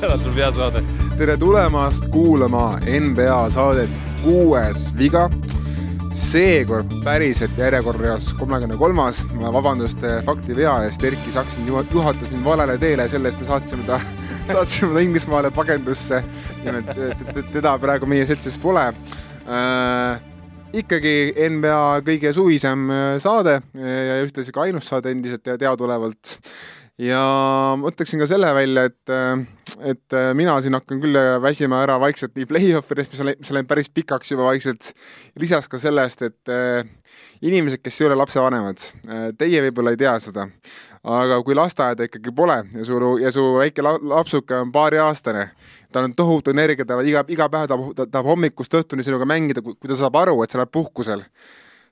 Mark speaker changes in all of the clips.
Speaker 1: täna tuleb hea saade.
Speaker 2: tere tulemast kuulama NBA saadet Kuues viga. seekord päriselt järjekorras kolmekümne kolmas, vabandust fakti vea eest, Erki Saksin juhatas mind valele teele, selle eest me saatsime ta, saatsime ta Inglismaale pagendusse. nimelt teda praegu meie seltsis pole äh, ikkagi NBA kõige suvisem saade ja ühtlasi ka ainus saade endiselt teadaolevalt. Ja ma ütleksin ka selle välja, et, et mina siin hakkan küll väsima ära vaikselt nii play-off'idest, mis on, mis on läinud päris pikaks juba vaikselt, lisaks ka sellest, et äh, inimesed, kes ei ole lapsevanemad, äh, teie võib-olla ei tea seda, aga kui lasteaeda ikkagi pole ja su, ja su väike lapsuke on paariaastane, tal on tohutu energia, ta iga, iga päev tahab, tahab hommikust õhtuni sinuga mängida, kui ta saab aru, et sa oled puhkusel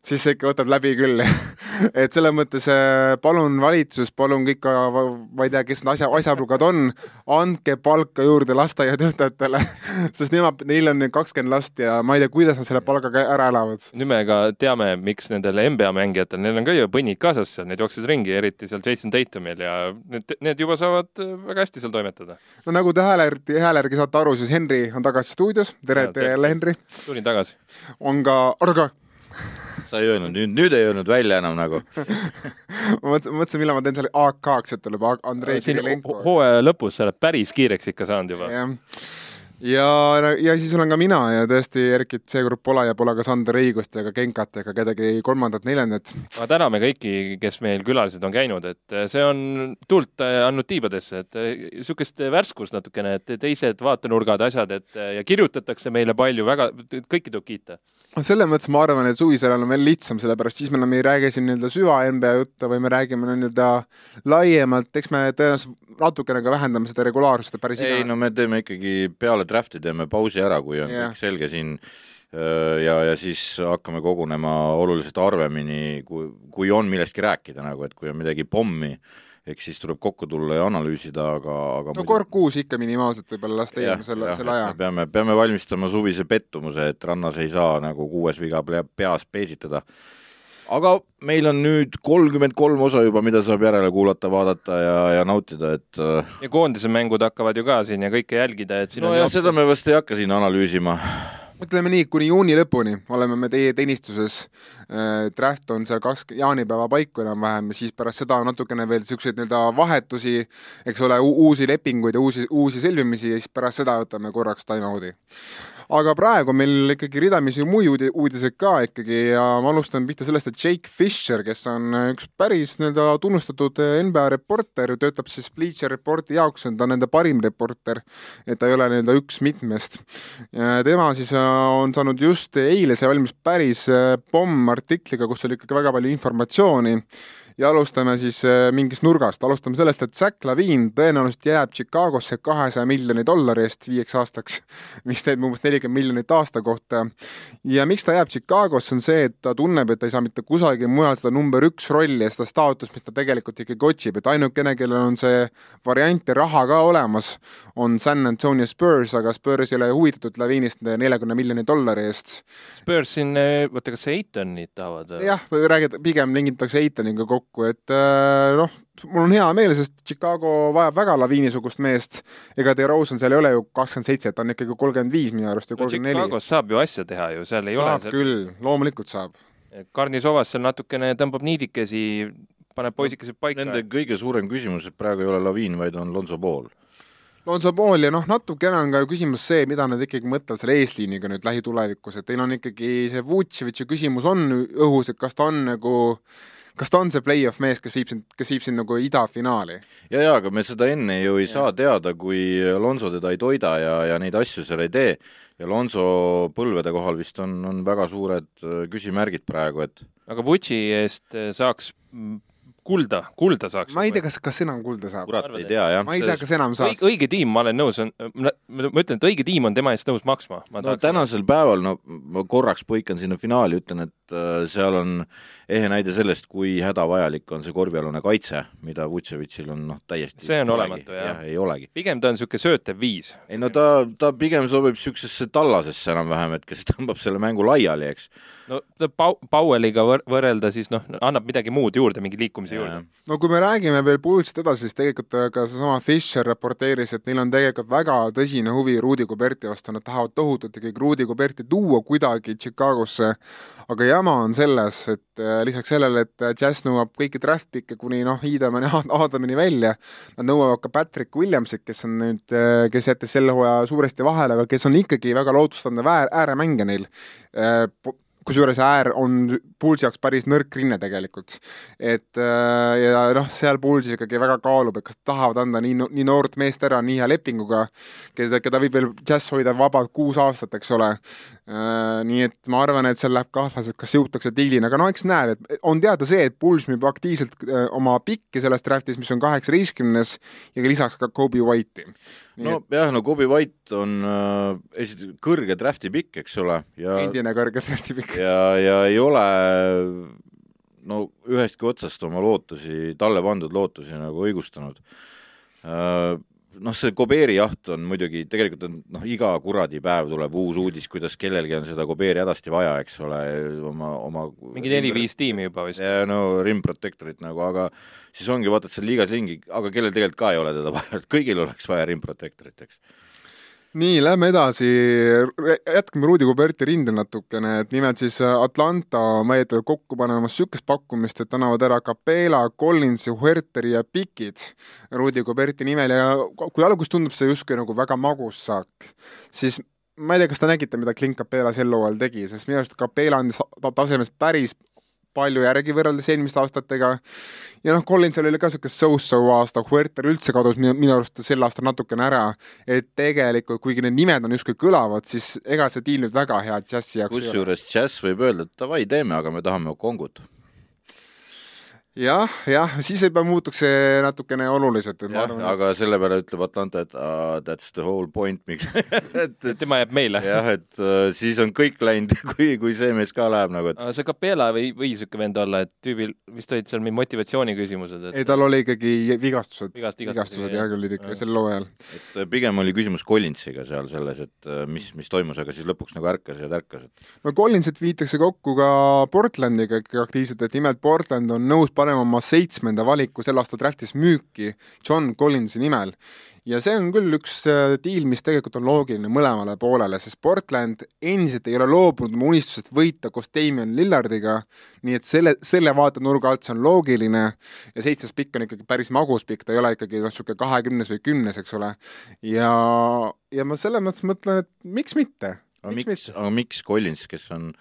Speaker 2: siis see ikka võtab läbi küll et selles mõttes äh, palun valitsus, palun kõik, ma ei tea, kes need asja, asjaplugad on, andke palka juurde lasteaiatöötajatele sest nemad, neil on kakskümmend last ja ma ei tea, kuidas nad selle palgaga ära elavad.
Speaker 1: nüüd me ka teame, miks nendel NBA mängijatel, neil on ka ju põnnid kaasas seal, need jooksevad ringi, eriti seal Jason Tatumil ja need, need juba saavad äh, väga hästi seal toimetada.
Speaker 2: no nagu te hääle, hääle järgi saate aru, siis Henri on tagasi stuudios, tere, tere jälle, Henri!
Speaker 1: tulin tagasi.
Speaker 2: on ka Argo
Speaker 3: sa ei öelnud, nüüd, nüüd ei öelnud välja enam nagu
Speaker 2: ma mõtlesin, mõtlesin, millal ma teen selle AK-ks, et tuleb Andrei Kirilenko.
Speaker 1: hooaja lõpus sa oled päris kiireks ikka saanud juba.
Speaker 2: jah ja, ja siis olen ka mina ja tõesti Erkit seekord pole ja pole ka Sander Õigust ega Genkat ega kedagi kolmandat-neljandat.
Speaker 1: aga täname kõiki, kes meil külalised on käinud, et see on tuld andnud tiibadesse, et niisugust värskust natukene, et teised vaatenurgad, asjad, et ja kirjutatakse meile palju, väga, kõiki tuleb kiita
Speaker 2: selles mõttes ma arvan, et suvisel ajal on veel lihtsam, sellepärast siis me enam ei räägi siin nii-öelda süva NBA juttu või me räägime nii-öelda laiemalt, eks me tõenäoliselt natukene ka vähendame seda regulaarsust, päris
Speaker 3: ei iga... no me teeme ikkagi peale draft'i teeme pausi ära, kui on yeah. kõik selge siin ja, ja siis hakkame kogunema oluliselt harvemini, kui, kui on millestki rääkida nagu, et kui on midagi pommi, eks siis tuleb kokku tulla ja analüüsida, aga, aga
Speaker 2: no kord kuus ikka minimaalselt võib-olla las leiame selle, selle aja.
Speaker 3: peame, peame valmistama suvise pettumuse, et rannas ei saa nagu kuues viga peas peesitada. aga meil on nüüd kolmkümmend kolm osa juba, mida saab järele kuulata, vaadata ja, ja nautida, et äh,
Speaker 1: ja koondise mängud hakkavad ju ka siin ja kõike jälgida, et
Speaker 3: no ja seda me vast ei hakka siin analüüsima
Speaker 2: ütleme nii, kuni juuni lõpuni oleme me teie teenistuses äh,. draft on seal kask-, jaanipäeva paiku enam-vähem ja siis pärast seda natukene veel niisuguseid nii-öelda vahetusi, eks ole, uusi lepinguid ja uusi, uusi sõlmimisi ja siis pärast seda võtame korraks time-out'i aga praegu meil ikkagi ridamisi muid uudiseid ka ikkagi ja ma alustan pihta sellest, et Jake Fisher, kes on üks päris nii-öelda tunnustatud NBA reporter, töötab siis Bleacher Reporti jaoks, ta on nende parim reporter, et ta ei ole nii-öelda üks mitmest. tema siis äh, on saanud just eile, see valmis päris äh, pommartikliga, kus oli ikkagi väga palju informatsiooni ja alustame siis äh, mingist nurgast, alustame sellest, et Zack Lavin tõenäoliselt jääb Chicagosse kahesaja miljoni dollari eest viieks aastaks, mis teeb umbes nelikümmend miljonit aasta kohta. ja miks ta jääb Chicagosse, on see, et ta tunneb, et ta ei saa mitte kusagil mujal seda number üks rolli ja seda staatust, mis ta tegelikult ikkagi otsib, et ainukene, kellel on see variant ja raha ka olemas, on San Antonio Spurs, aga Spurs ei ole huvitatud Lavinist neljakümne miljoni dollari eest.
Speaker 1: Spurs siin, oota, kas Eitonit tahavad?
Speaker 2: jah, räägid, pigem lingitakse Eitoniga kokku kokku, et äh, noh, mul on hea meel, sest Chicago vajab väga laviinisugust meest. ega DeRozan seal ei ole ju kakskümmend seitse, ta on ikkagi kolmkümmend viis minu arust ja kolmkümmend neli.
Speaker 1: Chicagos saab ju asja teha ju, seal ei
Speaker 2: saab
Speaker 1: ole
Speaker 2: seal... küll, loomulikult saab.
Speaker 1: Karnisovas seal natukene tõmbab niidikesi, paneb poisikesed paika.
Speaker 3: Nende kõige suurem küsimus praegu ei ole Laviin, vaid on Lonzo Ball
Speaker 2: Lonzo Ball ja noh, natukene on ka küsimus see, mida nad ikkagi mõtlevad selle eesliiniga nüüd lähitulevikus, et teil on ikkagi see Vutševitši küsimus on õhus, et kas ta on nagu kas ta on see play-off mees, kes viib sind, kes viib sind nagu idafinaali?
Speaker 3: ja, ja aga me seda enne ju ei ja. saa teada, kui Alonso teda ei toida ja, ja neid asju seal ei tee. ja Alonso põlvede kohal vist on, on väga suured äh, küsimärgid praegu, et
Speaker 1: aga Vutši eest saaks kulda, kulda saaks.
Speaker 2: ma ei tea, kas, kas enam kulda saab.
Speaker 3: kurat, ei tea, jah.
Speaker 2: ma ei tea, kas enam saab.
Speaker 1: õige tiim, ma olen nõus, on, ma ütlen, et õige tiim on tema eest nõus maksma.
Speaker 3: no tänasel seda. päeval, no ma korraks põikan sinna finaali, ütlen, et äh, seal on ehe näide sellest, kui hädavajalik on see korvialune kaitse, mida Vutševitšil on noh, täiesti
Speaker 1: see on olematu, jah ja,.
Speaker 3: ei olegi.
Speaker 1: pigem ta on niisugune söötev viis.
Speaker 3: ei no ta, ta pigem sobib niisugusesse tallasesse enam-vähem, et kes tõmbab selle mängu laiali, eks
Speaker 1: no Pau-, Powelliga võr-, võrrelda siis noh, annab midagi muud juurde, mingi liikumise juurde.
Speaker 2: no kui me räägime veel Bullsist edasi, siis tegelikult äh, ka seesama Fischer raporteeris, et neil on tegelikult väga tõsine huvi Rudi Goberti vastu, nad tahavad tohutult ikkagi Rudi Goberti tuua kuidagi Chicagosse, aga jama on selles, et äh, lisaks sellele, et Jazz nõuab kõiki draft pick'e kuni noh, Iidamani, Aadamini välja, nad nõuavad ka Patrick Williamsit, kes on nüüd, kes jättis selle hooaja suuresti vahele, aga kes on ikkagi väga lootustandev ääremängija neil kusjuures äär on Pulsi jaoks päris nõrk rinne tegelikult. et äh, ja noh, seal Pulsis ikkagi väga kaalub, et kas tahavad anda nii, nii noort meest ära nii hea lepinguga, keda, keda võib veel džäss hoida vabalt kuus aastat, eks ole. Äh, nii et ma arvan, et seal läheb kahtlaseks, kas jõutakse diilini, aga no eks näeb, et on teada see, et Puls müüb aktiivselt äh, oma pikki selles draftis, mis on kaheksateistkümnes ja lisaks ka Kobe White'i
Speaker 3: no et... jah, no Kobe White on äh, esiteks kõrge draft'i pikk, eks ole,
Speaker 2: ja endine kõrge draft'i pikk.
Speaker 3: ja, ja ei ole no ühestki otsast oma lootusi, talle pandud lootusi nagu õigustanud äh, noh, see Kobeeri jaht on muidugi, tegelikult on noh, iga kuradi päev tuleb uus uudis, kuidas kellelgi on seda Kobeeri hädasti vaja, eks ole, oma, oma
Speaker 1: mingi neli-viis tiimi juba vist.
Speaker 3: no rim protector'it nagu, aga siis ongi, vaatad seal liigas ringi, aga kellel tegelikult ka ei ole teda vaja, et kõigil oleks vaja rim protector'it, eks
Speaker 2: nii, lähme edasi, jätkame Rudi Goberti rindel natukene, et nimelt siis äh, Atlanta on väidetavalt kokku panemas niisugust pakkumist, et annavad ära Capela, Collinsi, Huerteri ja Pikid Rudi Goberti nimel ja kui alguses tundub see justkui nagu väga magus saak, siis ma ei tea, kas te nägite, mida Clint Capela sel hooajal tegi, sest minu arust Capela andis tasemest päris palju järgi võrreldes eelmiste aastatega. ja noh, Collinsel oli ka niisugune so-so aasta, Huerter üldse kadus minu, minu arust sel aastal natukene ära. et tegelikult, kuigi need nimed on justkui kõlavad, siis ega see diil nüüd väga hea džässi jaoks
Speaker 3: kusjuures džäss võib öelda, et davai, teeme, aga me tahame Okongut
Speaker 2: jah, jah, siis juba muutuks see natukene oluliselt, et
Speaker 3: ma arvan. aga selle peale ütleb Atlanta, et uh, that's the whole point, miks
Speaker 1: et, et tema jääb meile.
Speaker 3: jah, et uh, siis on kõik läinud, kui, kui see mees ka läheb nagu, et.
Speaker 1: see Capella või, või niisugune vend olla, et tüübil vist olid seal mingid motivatsiooni küsimused et....
Speaker 2: ei, tal oli ikkagi vigastused Vigast,, vigastused jah, olid ikka sel hooajal.
Speaker 3: et äh, pigem oli küsimus Collinsiga seal selles, et mis, mis toimus, aga siis lõpuks nagu ärkas ja tärkas, et.
Speaker 2: no Collinsit viitakse kokku ka Portlandiga ikkagi aktiivselt, et nimelt Portland on nõus panema oma seitsmenda valiku sel aastal draftis müüki John Collinsi nimel. ja see on küll üks äh, diil, mis tegelikult on loogiline mõlemale poolele, sest Portland endiselt ei ole loobunud oma unistusest võita koos Damian Lillardiga, nii et selle, selle vaatenurga alt see on loogiline ja seitsmes pikk on ikkagi päris magus pikk, ta ei ole ikkagi noh, niisugune kahekümnes või kümnes, eks ole. ja, ja ma selles mõttes mõtlen, et miks mitte.
Speaker 3: aga miks, aga miks Collins, kes on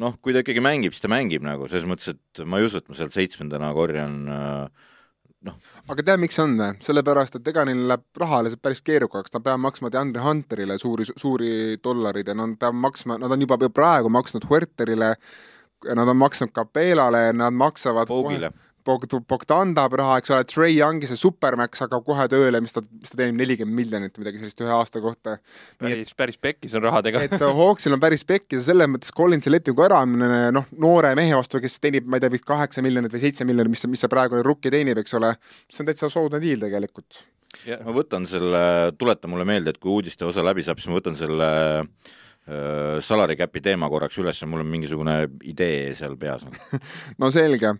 Speaker 3: noh, kui ta ikkagi mängib, siis ta mängib nagu selles mõttes, et ma ei usu, et ma sealt seitsmendana korjan äh, noh.
Speaker 2: aga tead, miks on või? sellepärast, et ega neil läheb rahaliselt päris keerukaks, nad peavad maksma DeAndre Hunterile suuri, suuri dollareid ja nad peavad maksma, nad on juba praegu maksnud Huerterile, nad on maksnud Capelale, nad maksavad
Speaker 3: Pogile kohe
Speaker 2: Bogdan tahab raha, eks ole, Trey Youngi see supermax hakkab kohe tööle, mis ta, mis ta teenib nelikümmend miljonit, midagi sellist ühe aasta kohta.
Speaker 1: päris, päris pekkis on rahadega.
Speaker 2: et Hawksil on päris pekkis ja selles mõttes Collinsi lepingu äraandmine noh, noore mehe vastu, kes teenib, ma ei tea, vist kaheksa miljonit või seitse miljonit, mis, mis see praegune rukki teenib, eks ole, see on täitsa soodne diil tegelikult.
Speaker 3: ma võtan selle, tuleta mulle meelde, et kui uudiste osa läbi saab, siis ma võtan selle Äh, salary cap'i teema korraks üles, mul on mingisugune idee seal peas
Speaker 2: no selge,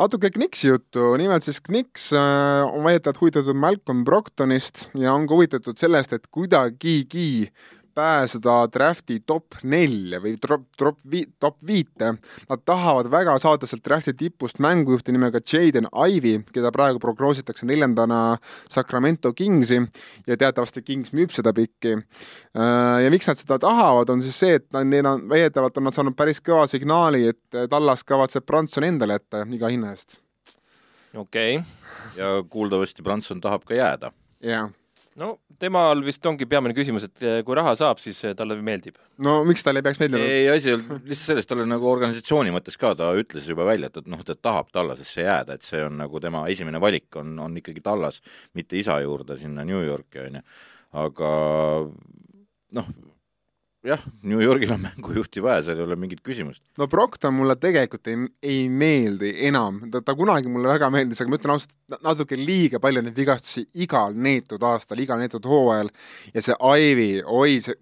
Speaker 2: natuke Knicksi juttu, nimelt siis Knicks äh, on väidetavalt huvitatud Malcolm Brocktonist ja on ka huvitatud sellest, et kuidagigi pääseda drafti top nelja või top, top, top viite. Nad tahavad väga saada sealt drafti tipust mängujuhti nimega Jaden Ivy, keda praegu prognoositakse neljandana Sacramento Kingsi ja teatavasti Kings müüb seda pikki. Äh, ja miks nad seda tahavad, on siis see, et neil on, väidetavalt on nad saanud päris kõva signaali, et Tallas kavatseb Branson endale jätta iga hinna eest.
Speaker 1: okei okay..
Speaker 3: ja kuuldavasti Branson tahab ka jääda.
Speaker 2: jah
Speaker 1: no temal vist ongi peamine küsimus, et eh, kui raha saab, siis eh, talle meeldib.
Speaker 2: no miks talle ei peaks meeldima?
Speaker 3: ei, asi on lihtsalt selles, talle nagu organisatsiooni mõttes ka, ta ütles juba välja, et, et noh, ta tahab Tallasesse jääda, et see on nagu tema esimene valik on, on ikkagi Tallas, mitte isa juurde sinna New Yorki, on ju. aga noh, jah, New Yorgil on mängujuhti vaja, seal ei ole mingit küsimust.
Speaker 2: no Brockton mulle tegelikult ei, ei meeldi enam, ta, ta kunagi mulle väga meeldis, aga ma ütlen ausalt, natuke liiga palju neid vigastusi igal neetud aastal, igal neetud hooajal ja see Ivy, oi see,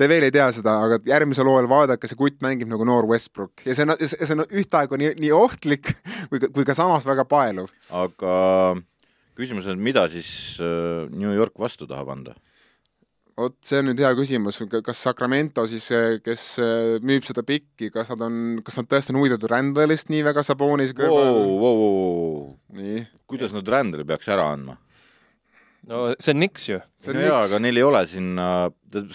Speaker 2: te veel ei tea seda, aga järgmisel hooajal vaadake, see kutt mängib nagu noor Westbrook ja see on, see on ühtaegu nii, nii ohtlik kui, kui ka samas väga paeluv.
Speaker 3: aga küsimus on, mida siis äh, New York vastu tahab anda?
Speaker 2: Vot see on nüüd hea küsimus, kas Sacramento siis, kes äh, müüb seda pikki, kas nad on, kas nad tõesti on huvitatud Randallist nii väga Sabonis
Speaker 3: kõrval wow,? Wow, wow. nii. kuidas nad Randalli peaks ära andma?
Speaker 1: No see on Nix ju.
Speaker 3: no jaa, aga neil ei ole sinna,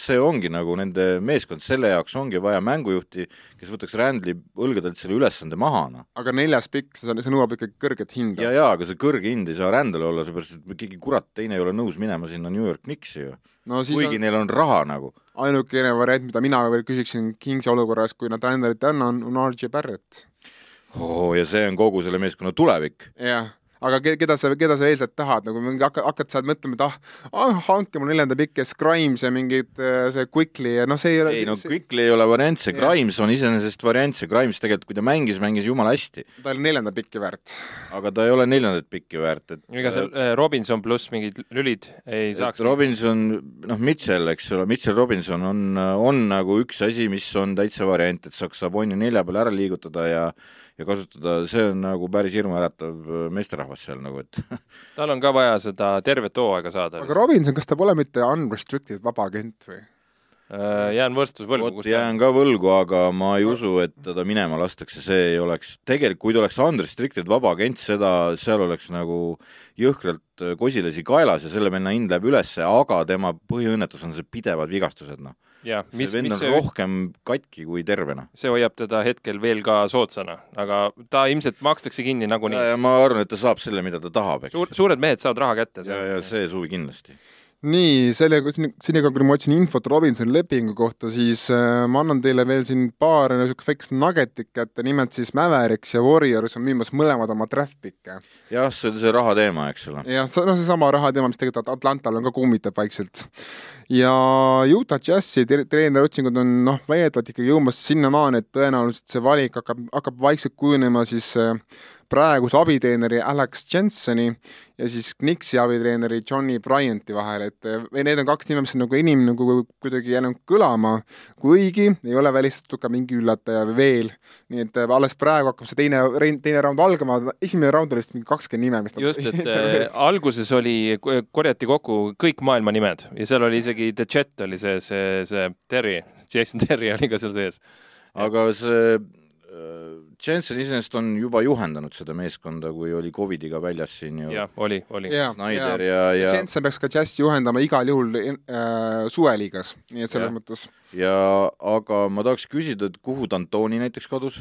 Speaker 3: see ongi nagu nende meeskond, selle jaoks ongi vaja mängujuhti, kes võtaks Randli õlgadelt selle ülesande maha, noh.
Speaker 2: aga neljas pikk, see, see nõuab ikkagi kõrget hinda.
Speaker 3: ja, jaa, aga see kõrge hind ei saa Randal olla, seepärast et keegi kurat teine ei ole nõus minema sinna New York Knicksi ju no,. kuigi on... neil on raha nagu.
Speaker 2: ainukene variant, mida mina veel küsiksin Kingsi olukorras, kui nad Randalit ei anna, on, on RJ Barrett.
Speaker 3: oo, ja see on kogu selle meeskonna tulevik.
Speaker 2: jah aga keda sa, keda sa eeskätt tahad, nagu mingi hakkad, hakkad sealt mõtlema, et ah, ah, andke mulle neljanda pikki ja Grimes ja mingid äh, see Quickly ja noh, see ei ole
Speaker 3: ei no see... Quickly ei ole variant, see Grimes on iseenesest variant, see Grimes tegelikult, kui ta mängis, mängis jumala hästi.
Speaker 2: ta oli neljanda pikki väärt.
Speaker 3: aga ta ei ole neljandat pikki väärt, et
Speaker 1: ega see äh, Robinson pluss mingid lülid ei saaks
Speaker 3: Robinson, noh, Mitchell, eks ole, Mitchell Robinson on, on nagu üks asi, mis on täitsa variant, et saaks Saboni nelja peale ära liigutada ja ja kasutada, see on nagu päris hirmuäratav äh, meesterahvas seal nagu, et
Speaker 1: tal on ka vaja seda tervet hooaega saada.
Speaker 2: aga Robinson, kas ta pole mitte unrestricted vaba agent või?
Speaker 1: Äh, jään võrstus võlgu.
Speaker 3: vot jään ka võlgu, aga ma ei usu, et teda minema lastakse, see ei oleks, tegelikult kui ta oleks unrestricted vaba agent, seda, seal oleks nagu jõhkralt äh, kosilasi kaelas ja selle venna hind läheb ülesse, aga tema põhiõnnetus on see pidevad vigastused, noh
Speaker 1: ja,
Speaker 3: mis, see vend on rohkem katki kui tervena.
Speaker 1: see hoiab teda hetkel veel ka soodsana, aga ta ilmselt makstakse kinni nagunii.
Speaker 3: ma arvan, et ta saab selle, mida ta tahab, eks
Speaker 1: Suur,. suured mehed saavad raha kätte.
Speaker 3: ja, ja see suvi kindlasti
Speaker 2: nii, sellega, senikaua kui ma otsin infot Robinsoni lepingu kohta, siis äh, ma annan teile veel siin paar niisugust väikest nuggetit kätte, nimelt siis Mavericks ja Warriors on müümas mõlemad oma draft pick'e.
Speaker 3: jah, see on see raha teema, eks ole.
Speaker 2: jah, see, noh, seesama raha teema, mis tegelikult Atlantal on ka kummitab vaikselt. ja Utah Jazzi treeneri otsingud on noh, väidetavalt ikkagi jõudmas sinnamaani, et tõenäoliselt see valik hakkab, hakkab vaikselt kujunema siis äh, praeguse abiteeneri Alex Jenseni ja siis Knicksi abitreeneri Johnny Bryanti vahel, et või need on kaks nime, mis on nagu enim nagu kuidagi jäänud kõlama, kuigi ei ole välistatud ka mingi üllataja veel. nii et äh, alles praegu hakkab see teine, teine raund algama, esimene raund oli vist mingi kakskümmend nime, mis
Speaker 1: just, et äh, alguses oli, korjati kokku kõik maailma nimed ja seal oli isegi The Jet oli see, see, see Terry, Jason Terry oli ka seal sees.
Speaker 3: aga see Jensen iseenesest on juba juhendanud seda meeskonda, kui oli Covidiga väljas siin ju.
Speaker 1: jah, oli, oli.
Speaker 3: Snyder ja, ja, ja
Speaker 2: Jensen peaks ka Jazzi juhendama igal juhul äh, suveliigas, nii et selles ja. mõttes.
Speaker 3: ja aga ma tahaks küsida, et kuhu D'Antoni näiteks kadus?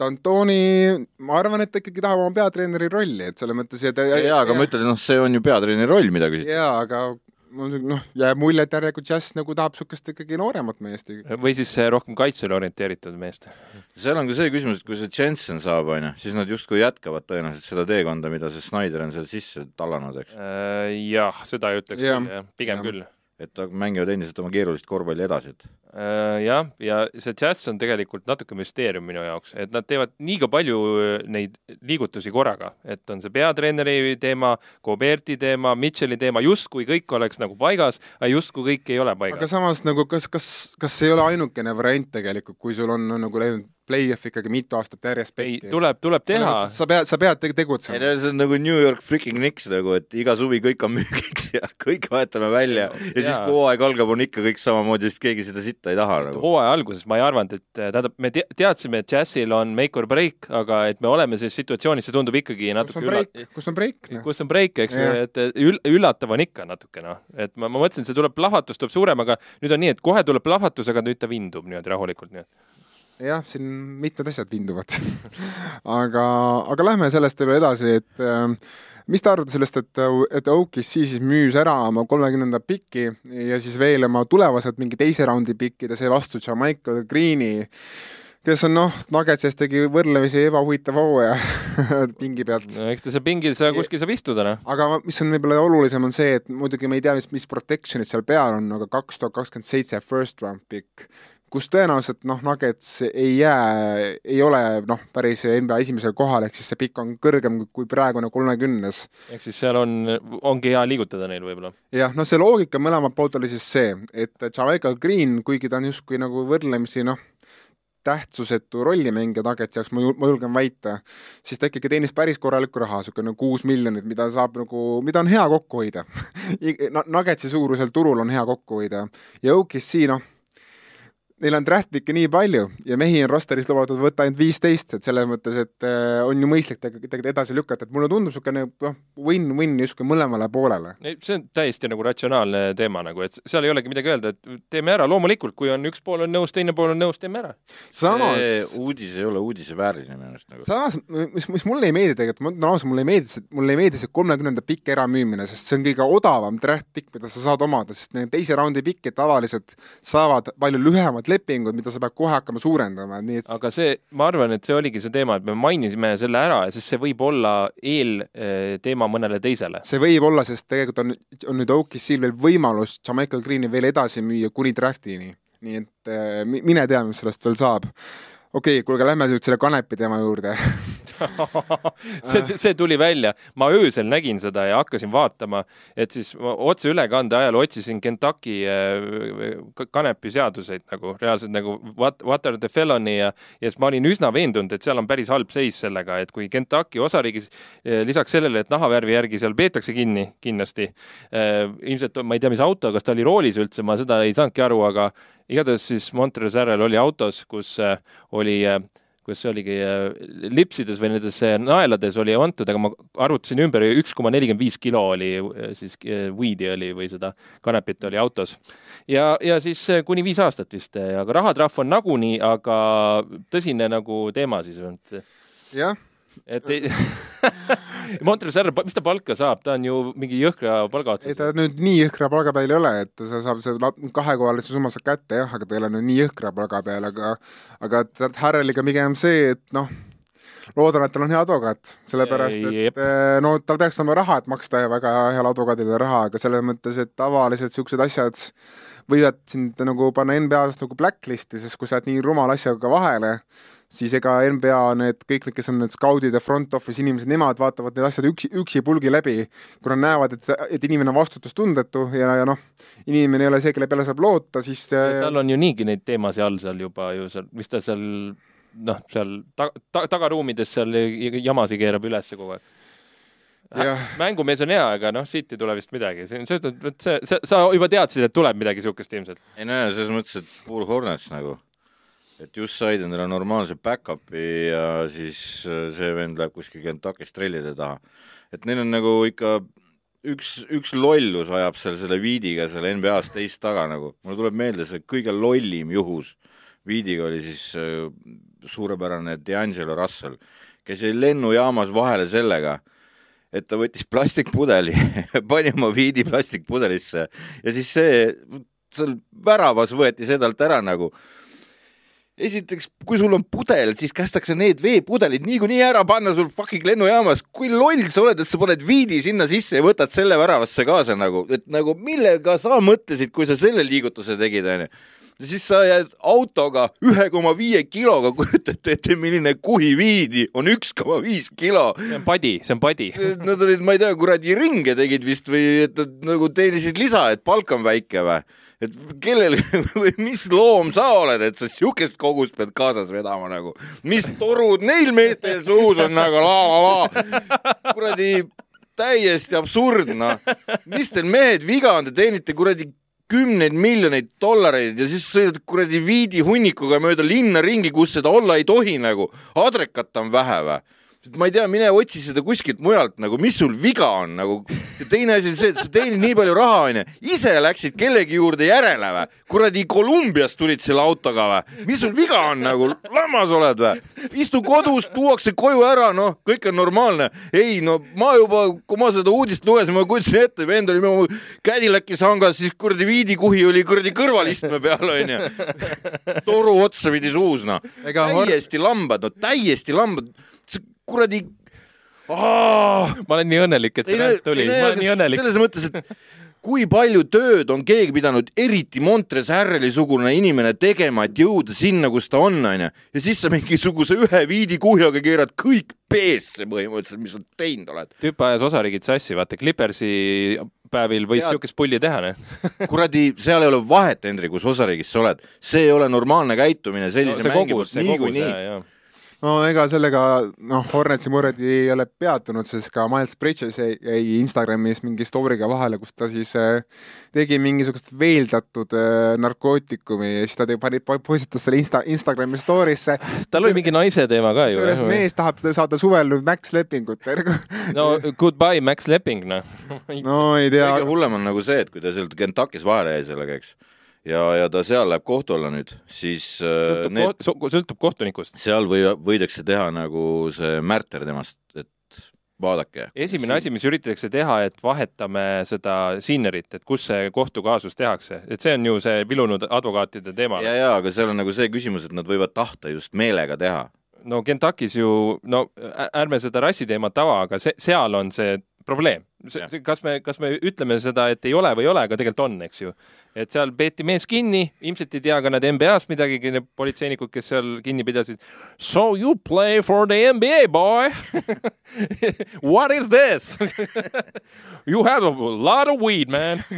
Speaker 2: D'Antoni, ma arvan, et ta ikkagi tahab oma peatreeneri rolli, et selles mõttes
Speaker 3: et jaa, aga ma ütlen, noh, see on ju peatreeneri roll, mida küsiti.
Speaker 2: jaa, aga noh, jääb mulje, et järelikult Jazz nagu tahab niisugust ikkagi nooremat meest.
Speaker 1: või siis rohkem kaitsele orienteeritud meest.
Speaker 3: seal on ka see küsimus, et kui see Jensen saab, on ju, siis nad justkui jätkavad tõenäoliselt seda teekonda, mida see Snyder on seal sisse tallanud, eks
Speaker 1: äh,? jah, seda ei ütleks ja, küll, jah, pigem ja. küll
Speaker 3: et mängivad endiselt oma keerulist korvpalli edasi, et
Speaker 1: äh, jah, ja see džäss on tegelikult natuke müsteerium minu jaoks, et nad teevad liiga palju äh, neid liigutusi korraga, et on see peatreeneri teema, Goberti teema, Mitchell'i teema, justkui kõik oleks nagu paigas, aga justkui kõik ei ole paigas.
Speaker 2: aga samas nagu kas, kas, kas see ei ole ainukene variant tegelikult, kui sul on nagu läinud play-off ikkagi mitu aastat järjest
Speaker 1: pekki. tuleb, tuleb teha.
Speaker 2: sa pead, sa pead tegutsema.
Speaker 3: ei no see on nagu New York freaking Knicks nagu, et iga suvi kõik on müügiks ja kõik vahetame välja ja, ja siis, kui hooaeg algab, on ikka kõik samamoodi, sest keegi seda sitta ei taha nagu.
Speaker 1: hooaja alguses ma ei arvanud, et tähendab, me teadsime, et Jazzil on make or break, aga et me oleme selles situatsioonis, see tundub ikkagi natuke
Speaker 2: ülla-. kus on break?
Speaker 1: Noh? kus on break, eks, et üll-, üllatav on ikka natuke noh, et ma, ma mõtlesin, see tuleb plahvatus tuleb suurem, aga nüüd on nii, et kohe tuleb plahvatus, aga nüüd ta vindub niimoodi rahulikult, nii et
Speaker 2: jah, siin mitmed asjad vinduvad aga, aga lähme sellest veel edasi, et äh, mis te arvate sellest, et, et OKC siis müüs ära oma kolmekümnenda piki ja siis veel oma tulevased mingi teise raundi pikid ja seevastu Jamaica Greeni kes on noh, Nuggetsist tegi võrdlemisi ebahuvitava hooaja pingi pealt.
Speaker 1: no eks ta seal pingil seal kuskil saab istuda, noh.
Speaker 2: aga mis on võib-olla olulisem, on see, et muidugi me ei tea, mis, mis protection'id seal peal on, aga kaks tuhat kakskümmend seitse first round pick kus tõenäoliselt noh, Nuggets ei jää, ei ole noh, päris NBA esimesel kohal, ehk siis see pikk on kõrgem kui praegune kolmekümnes.
Speaker 1: ehk siis seal on, ongi hea liigutada neil võib-olla.
Speaker 2: jah, noh, see loogika mõlemalt poolt oli siis see, et Jamaica Green, kuigi ta on justkui nagu võrdlemisi noh, tähtsusetu rollimängija Nuggetsi jaoks, ma julgen väita, siis ta ikkagi teenis päris korralikku raha, niisugune kuus miljonit, mida saab nagu, mida on hea kokku hoida Nuggetsi suurusel turul on hea kokku hoida ja OKC noh neil on draft pick'e nii palju ja mehi on rosteris lubatud võtta ainult viisteist, et selles mõttes, et äh, on ju mõistlik tegelikult edasi lükata, et mulle tundub niisugune noh, win-win justkui mõlemale poolele.
Speaker 1: see on täiesti nagu ratsionaalne teema nagu, et seal ei olegi midagi öelda, et teeme ära, loomulikult, kui on üks pool on nõus, teine pool on nõus, teeme ära.
Speaker 3: samas uudis ei ole uudise vääriline minu arust nagu.
Speaker 2: samas, mis, mis mulle ei meeldi tegelikult, ma ütlen ausalt, mulle ei meeldi see, mulle ei meeldi see kolmekümnenda pikk äramüümine, sest see on kõige odavam draft pikk, mida sa saad omada, sest need teise raundi pikid tavaliselt saavad palju erinevad lepingud, mida sa pead kohe hakkama suurendama, nii et
Speaker 1: aga see, ma arvan, et see oligi see teema, et me mainisime selle ära, sest see võib olla eelteema mõnele teisele.
Speaker 2: see võib olla, sest tegelikult on, on nüüd OKC-l veel võimalus Jamaica Greeni veel edasi müüa kuni draftini. nii et äh, mine tea, mis sellest veel saab okei okay,, kuulge, lähme nüüd selle kanepi teema juurde
Speaker 1: see, see tuli välja, ma öösel nägin seda ja hakkasin vaatama, et siis otseülekande ajal otsisin Kentucky äh, kanepiseaduseid nagu reaalselt nagu what, what are the felony ja, ja siis ma olin üsna veendunud, et seal on päris halb seis sellega, et kui Kentucky osariigis äh, lisaks sellele, et nahavärvi järgi seal peetakse kinni kindlasti, äh, ilmselt ma ei tea, mis auto, kas ta oli roolis üldse, ma seda ei saanudki aru, aga igatahes siis Montrezl oli autos, kus oli äh, kus oligi äh, lipsides või nendes naelades oli antud, aga ma arvutasin ümber, üks koma nelikümmend viis kilo oli siis weed'i oli või seda kanepit oli autos. ja, ja siis kuni viis aastat vist, aga rahatrahv on nagunii, aga tõsine nagu teema siis.
Speaker 2: jah
Speaker 1: et ei Montres härra, mis ta palka saab, ta on ju mingi jõhkra palga otsas.
Speaker 2: ei, ta nüüd nii jõhkra palga peal ei ole, et ta saab see kahekohalise summa saab kätte jah, aga ta ei ole nüüd nii jõhkra palga peal, aga aga Harreliga pigem see, et noh, loodan, et tal on hea advokaat, sellepärast et. Eh, no tal peaks olema raha, et maksta väga heale advokaadile raha, aga selles mõttes, et tavaliselt niisugused asjad võivad sind nagu panna NBA-st nagu blacklist'i, sest kui sa oled nii rumala asjaga vahele, siis ega NBA need kõik need, kes on need skaudid ja front office inimesed, nemad vaatavad need asjad üksi, üksi pulgi läbi, kui nad näevad, et, et inimene on vastutustundetu ja, ja noh, inimene ei ole see, kelle peale saab loota, siis
Speaker 1: tal on ju niigi neid teemasid all seal juba ju seal, mis ta seal noh, seal ta, ta, tagaruumides seal jamasid keerab üles kogu aeg Ja. mängumees on hea, aga noh, siit ei tule vist midagi. see, see, see, see, sa juba teadsid, et tuleb midagi niisugust ilmselt?
Speaker 3: ei no selles mõttes, et puur Hornets nagu et just said endale normaalse back-up'i ja siis äh, see vend läheb kuskil Kentuckis trellide taha. et neil on nagu ikka üks, üks lollus ajab seal selle Viidiga seal NBA-s teist taga nagu, mulle tuleb meelde see kõige lollim juhus Viidiga oli siis äh, suurepärane D'Angelo Russell, kes jäi lennujaamas vahele sellega, et ta võttis plastikpudeli pani oma Viidi plastikpudelisse. Ja siis see, seal väravas võeti see talt ära nagu esiteks, kui sul on pudel, siis kästakse need veepudelid niikuinii ära panna sul fucking lennujaamas. kui loll sa oled, et sa paned viidi sinna sisse ja võtad selle väravasse kaasa nagu, et nagu millega sa mõtlesid, kui sa selle liigutuse tegid, onju ja siis sa jääd autoga ühe koma viie kiloga, kujutate ette, milline kuhiviidi on üks koma viis kilo.
Speaker 1: see on padi, see on padi.
Speaker 3: Nad olid, ma ei tea, kuradi ringe tegid vist või et nad nagu teenisid lisa, et palk on väike või et kellel või mis loom sa oled, et sa siukest kogust pead kaasas vedama nagu, mis torud neil meestel suus on nagu la-la-la, kuradi täiesti absurdne, noh. mis teil mehed viga on, te teenite kuradi kümneid miljoneid dollareid ja siis sõidad kuradi viidi hunnikuga mööda linna ringi, kus seda olla ei tohi nagu. adrekat on vähe või? Ma ei tea, mine otsi seda kuskilt mujalt nagu, mis sul viga on nagu. teine asi on see, et sa teenid nii palju raha, onju, ise läksid kellegi juurde järele või? kuradi Kolumbiast tulid selle autoga või? mis sul viga on nagu, lammas oled või? istu kodus, tuuakse koju ära, noh, kõik on normaalne. ei no ma juba, kui ma seda uudist lugesin, ma kujutasin ette, vend oli mu Cadillac'i sangas, siis kuradi viidikuhi oli kuradi kõrvalistme peal onju. toru otsa pidi suus noh. täiesti lambad, no täiesti lambad kuradi
Speaker 1: oh!. ma olen nii õnnelik, et see näit tuli, ma olen nii õnnelik.
Speaker 3: selles mõttes, et kui palju tööd on keegi pidanud, eriti Montres Harreli sugune inimene tegema, et jõuda sinna, kus ta on, onju. ja siis sa mingisuguse ühe viidikuhjaga keerad kõik peesse põhimõtteliselt, mis sa teinud oled.
Speaker 1: tüüp ajas osariigid sassi, vaata Clippersi päevil võis siukest pulli teha, noh.
Speaker 3: kuradi, seal ei ole vahet, Hendrik, kus osariigis sa oled, see ei ole normaalne käitumine sellise no, mängi poolt niikuinii
Speaker 2: no ega sellega noh, Hornetsi murred ei ole peatunud, sest ka Miles Bridges jäi, jäi Instagramis mingi story'ga vahele, kus ta siis äh, tegi mingisugust veeldatud äh, narkootikumi ja siis ta tegi, pani, postitas selle Insta, Instagrami story'sse.
Speaker 1: tal oli mingi naise teema ka ju.
Speaker 2: kusjuures mees tahab saada suvel nüüd Max lepingut
Speaker 1: no goodbye Max leping noh
Speaker 2: no ei tea.
Speaker 3: kõige hullem on nagu see, et kui ta sealt Kentuckis vahele jäi sellega, eks ja, ja ta seal läheb kohtu alla nüüd, siis
Speaker 1: äh, sõltub, need, koht, sõltub kohtunikust.
Speaker 3: seal või, võidakse teha nagu see märter temast, et vaadake.
Speaker 1: esimene asi, mis üritatakse teha, et vahetame seda Sinnerit, et kus see kohtukaasus tehakse, et see on ju see vilunud advokaatide teema.
Speaker 3: ja, ja aga seal on nagu see küsimus, et nad võivad tahta just meelega teha.
Speaker 1: no Kentuckis ju, no ärme seda rassiteemat ava, aga see, seal on see probleem. Kas me, kas me ütleme seda, et ei ole või ei ole, aga tegelikult on, eks ju. Et seal peeti mees kinni, ilmselt ei tea ka nad NBA-st midagi, need politseinikud, kes seal kinni pidasid. So you play for the NBA boy. What is this? You have a lot of weed man.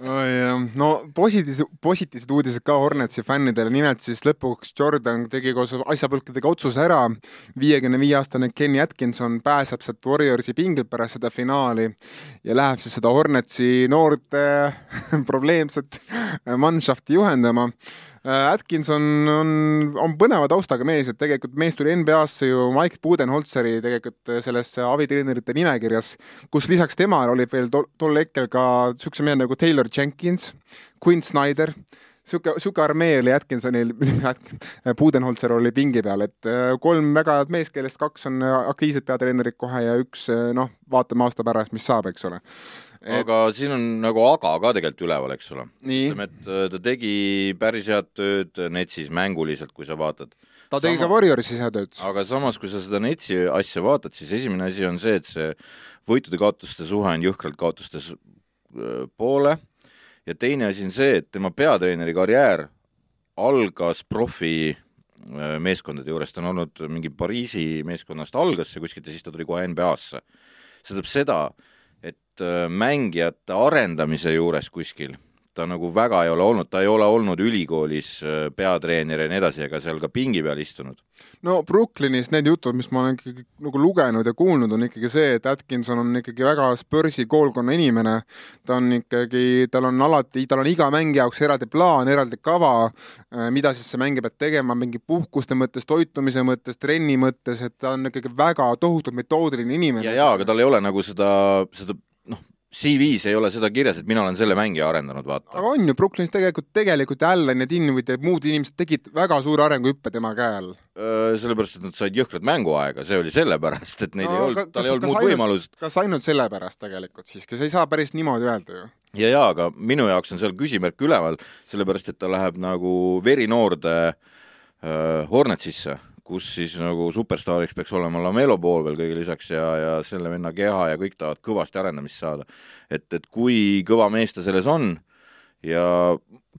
Speaker 2: Oh, no positiivsed, positiivsed uudised ka Hornetsi fännidele, nimelt siis lõpuks Jordan tegi koos asjapõlkadega otsuse ära. viiekümne viie aastane Kenny Atkinson pääseb sealt Warriorsi pingelt pärast seda finaali ja läheb siis seda Hornetsi noort probleemset Mannschafti juhendama. Äh, Atkinson on, on põneva taustaga mees, et tegelikult mees tuli NBA-sse ju Mike Budenholzeri tegelikult sellesse abitreenerite nimekirjas, kus lisaks temale oli veel tol, tol hetkel ka niisuguse mehe nagu Taylor Jenkins, Quinn Snyder sihuke, sihuke armee oli Atkinsonil, Budenholzer oli pingi peal, et äh, kolm väga head meest, kellest kaks on aktiivsed peatreenerid kohe ja üks noh, vaatame aasta pärast, mis saab, eks ole
Speaker 3: et.... aga siin on nagu aga ka tegelikult üleval, eks ole. ütleme, et äh, ta tegi päris head tööd Netsis mänguliselt, kui sa vaatad.
Speaker 2: ta tegi Sama... ka Warriorsis head tööd.
Speaker 3: aga samas, kui sa seda Netsi asja vaatad, siis esimene asi on see, et see võitude-kaotuste suhe on jõhkralt kaotuste äh, poole ja teine asi on see, et tema peatreeneri karjäär algas profi äh, meeskondade juures, ta on olnud mingi Pariisi meeskonnast algas see kuskilt ja siis ta tuli kohe NBA-sse. see tähendab seda, et äh, mängijate arendamise juures kuskil ta nagu väga ei ole olnud, ta ei ole olnud ülikoolis äh, peatreener ja nii edasi, ega seal ka pingi peal istunud.
Speaker 2: no Brooklynis need jutud, mis ma olen ikkagi nagu lugenud ja kuulnud, on ikkagi see, et Atkinson on ikkagi väga Spursi koolkonna inimene. ta on ikkagi, tal on alati, tal on iga mängi jaoks eraldi plaan, eraldi kava, äh, mida siis see mängija peab tegema mingi puhkuste mõttes, toitumise mõttes, trenni mõttes, et ta on ikkagi väga tohutult metoodiline inimene.
Speaker 3: ja, ja aga tal ei ole nagu seda, seda noh CV-s ei ole seda kirjas, et mina olen selle mängija arendanud, vaata.
Speaker 2: aga on ju, Brooklynis tegelikult, tegelikult Allan ja Dinwiddie ja muud inimesed tegid väga suure arenguhüppe tema käe all.
Speaker 3: sellepärast, et nad said jõhkrat mänguaega, see oli sellepärast, et neid no, ei olnud, tal ei olnud muud võimalust.
Speaker 2: kas ainult sellepärast tegelikult siiski, sa ei saa päris niimoodi öelda ju.
Speaker 3: ja, ja aga minu jaoks on seal küsimärk üleval, sellepärast et ta läheb nagu verinoorde äh, Hornetsisse kus siis nagu superstaariks peaks olema Lamelo pool veel kõige lisaks ja, ja selle venna keha ja kõik tahavad kõvasti arendamist saada. et, et kui kõva mees ta selles on ja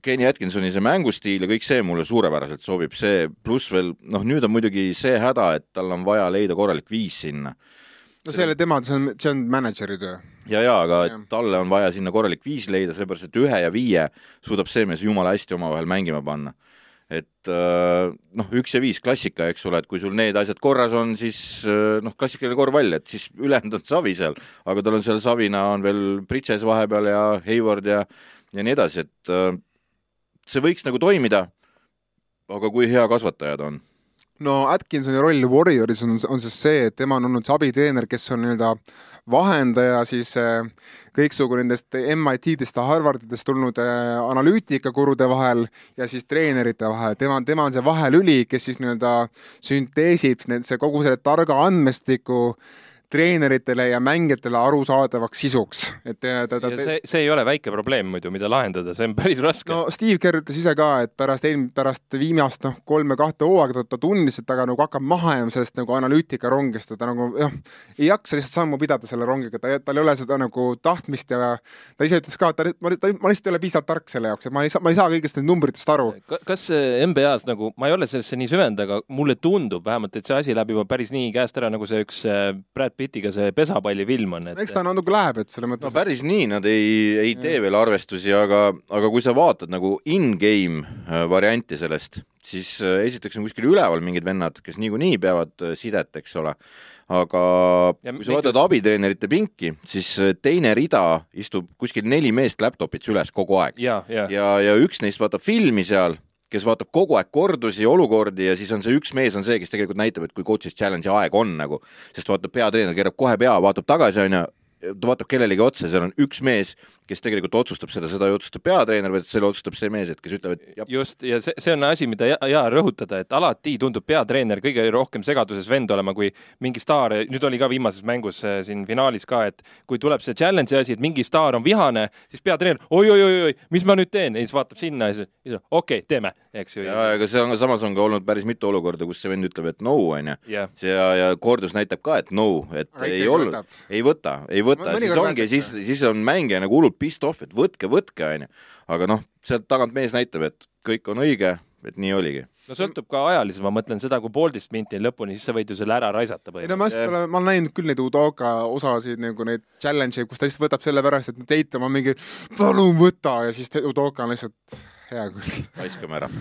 Speaker 3: Kenny Atkinsoni see mängustiil ja kõik see mulle suurepäraselt sobib, see pluss veel, noh, nüüd on muidugi see häda, et tal on vaja leida korralik viis sinna.
Speaker 2: no see ei ole tema, see on, see on mänedžeri töö.
Speaker 3: ja, ja aga ja. talle on vaja sinna korralik viis leida, sellepärast et ühe ja viie suudab see mees jumala hästi omavahel mängima panna et äh, noh, üks ja viis klassika, eks ole, et kui sul need asjad korras on, siis äh, noh, klassikaline korvpall, et siis ülejäänud on savi seal, aga tal on seal savina on veel Bridges vahepeal ja Hayward ja ja nii edasi, et äh, see võiks nagu toimida. aga kui hea kasvataja ta on?
Speaker 2: No Atkinsoni roll Warrioris on, on siis see, et tema on olnud see abitreener, kes on nii-öelda vahendaja siis äh, kõiksugu nendest MIT-dest ja Harvardidest tulnud äh, analüütikakurude vahel ja siis treenerite vahel. tema, tema on see vahelüli, kes siis nii-öelda sünteesib need, see kogu selle targa andmestiku äh, treeneritele ja mängijatele arusaadavaks sisuks,
Speaker 1: et ta, ta, ta see, see ei ole väike probleem muidu, mida lahendada, see on päris raske.
Speaker 2: no Steve Kerr ütles ise ka, et pärast eelm-, pärast viimast noh, kolme-kahte hooaega ta, ta tundis, et ta nagu hakkab maha jääma sellest nagu analüütika rongist, et ta nagu jah, ei jaksa lihtsalt sammu pidada selle rongiga, ta, tal ei ole seda nagu tahtmist ja ta ise ütles ka, et ta, ma, ta, ma lihtsalt ei ole piisavalt tark selle jaoks, et ma ei saa, ma ei saa kõigist nendest numbritest aru.
Speaker 1: kas NBA-s nagu, ma ei ole sellesse nii süvenenud, aga mulle tundub vähemalt, et see asi läheb juba päris nii käest ära, nagu see üks äh, Brad Pittiga see pesapallifilm on
Speaker 2: et.... eks ta natuke läheb, et selles mõttes.
Speaker 3: no päris nii nad ei, ei tee veel arvestusi, aga, aga kui sa vaatad nagu in-game äh, varianti sellest, siis äh, esiteks on kuskil üleval mingid vennad, kes niikuinii peavad äh, sidet, eks ole aga ja kui sa vaatad mingi... abitreenerite pinki, siis teine rida istub kuskil neli meest laptop'is üles kogu aeg.
Speaker 1: ja, ja,
Speaker 3: ja, ja üks neist vaatab filmi seal kes vaatab kogu aeg kordusi, olukordi ja siis on see üks mees on see, kes tegelikult näitab, et kui coach'is challenge'i aeg on nagu, sest vaatab peatreener keerab kohe pea, vaatab tagasi onju, ta vaatab kellelegi otsa, seal on üks mees, kes tegelikult otsustab seda, seda ei otsusta peatreener, vaid selle otsustab see mees, et kes ütleb, et
Speaker 1: jah. just, ja see, see on asi, mida hea rõhutada, et alati tundub peatreener kõige rohkem segaduses vend olema, kui mingi staar, nüüd oli ka viimases mängus äh, siin finaalis ka, et kui tuleb see challenge'i asi, et mingi staar on vihane, siis peatreener oi-oi-oi, mis ma nüüd teen, ja siis vaatab sinna ja siis okei okay,, teeme, eks ju.
Speaker 3: ja, aga see on, samas on ka olnud päris mitu olukorda, kus see vend ütleb, et no onju. ja, ja kordus näitab ka, et no, et aga ei olnud, ei võta, ei võta, siis ongi, siis, siis on mängija nagu hullult pissed off, et võtke, võtke, onju. aga noh, sealt tagant mees näitab, et kõik on õige, et nii oligi
Speaker 1: no sõltub ka ajaliselt, ma mõtlen seda, kui poolteist minti on lõpuni, siis sa võid ju selle ära raisata
Speaker 2: põhimõtteliselt. ei no ma just olen, ma olen näinud küll neid Udoka osasid nagu neid challenge'e, kus ta lihtsalt võtab sellepärast, et Teitam on mingi palun võta ja siis Udoka on lihtsalt hea küll.
Speaker 3: raiskame ära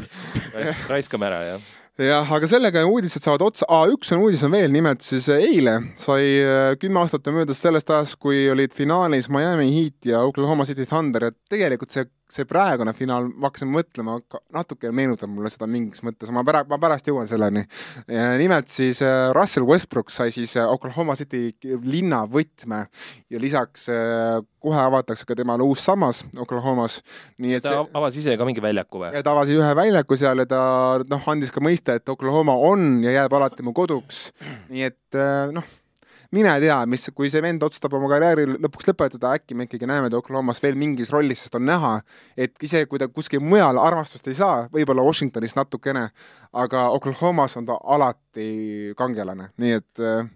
Speaker 1: raiskame ära, jah
Speaker 2: jah, aga sellega uudised saavad otsa, üks on uudis on veel, nimelt siis eile sai äh, kümme aastat möödas sellest ajast, kui olid finaalis Miami Heat ja Oklahoma City Thunder. Ja tegelikult see see praegune finaal, ma hakkasin mõtlema, natuke meenutab mulle seda mingis mõttes, ma pära-, ma pärast jõuan selleni. nimelt siis äh, Russell Westbrook sai siis äh, Oklahoma City linna võtme ja lisaks äh, kohe avatakse ka temale uus sammas Oklahomas, nii et
Speaker 1: ta see... avas ise ka mingi väljaku või?
Speaker 2: ta avas ühe väljaku seal ja ta noh, andis ka mõista, et Oklahoma on ja jääb alati mu koduks, nii et noh mine tea, mis, kui see vend otsustab oma karjääri lõpuks lõpetada, äkki me ikkagi näeme ta Oklahomas veel mingis rollis, sest on näha, et isegi kui ta kuskil mujal armastust ei saa, võib-olla Washingtonis natukene, aga Oklahomas on ta alati kangelane, nii et äh,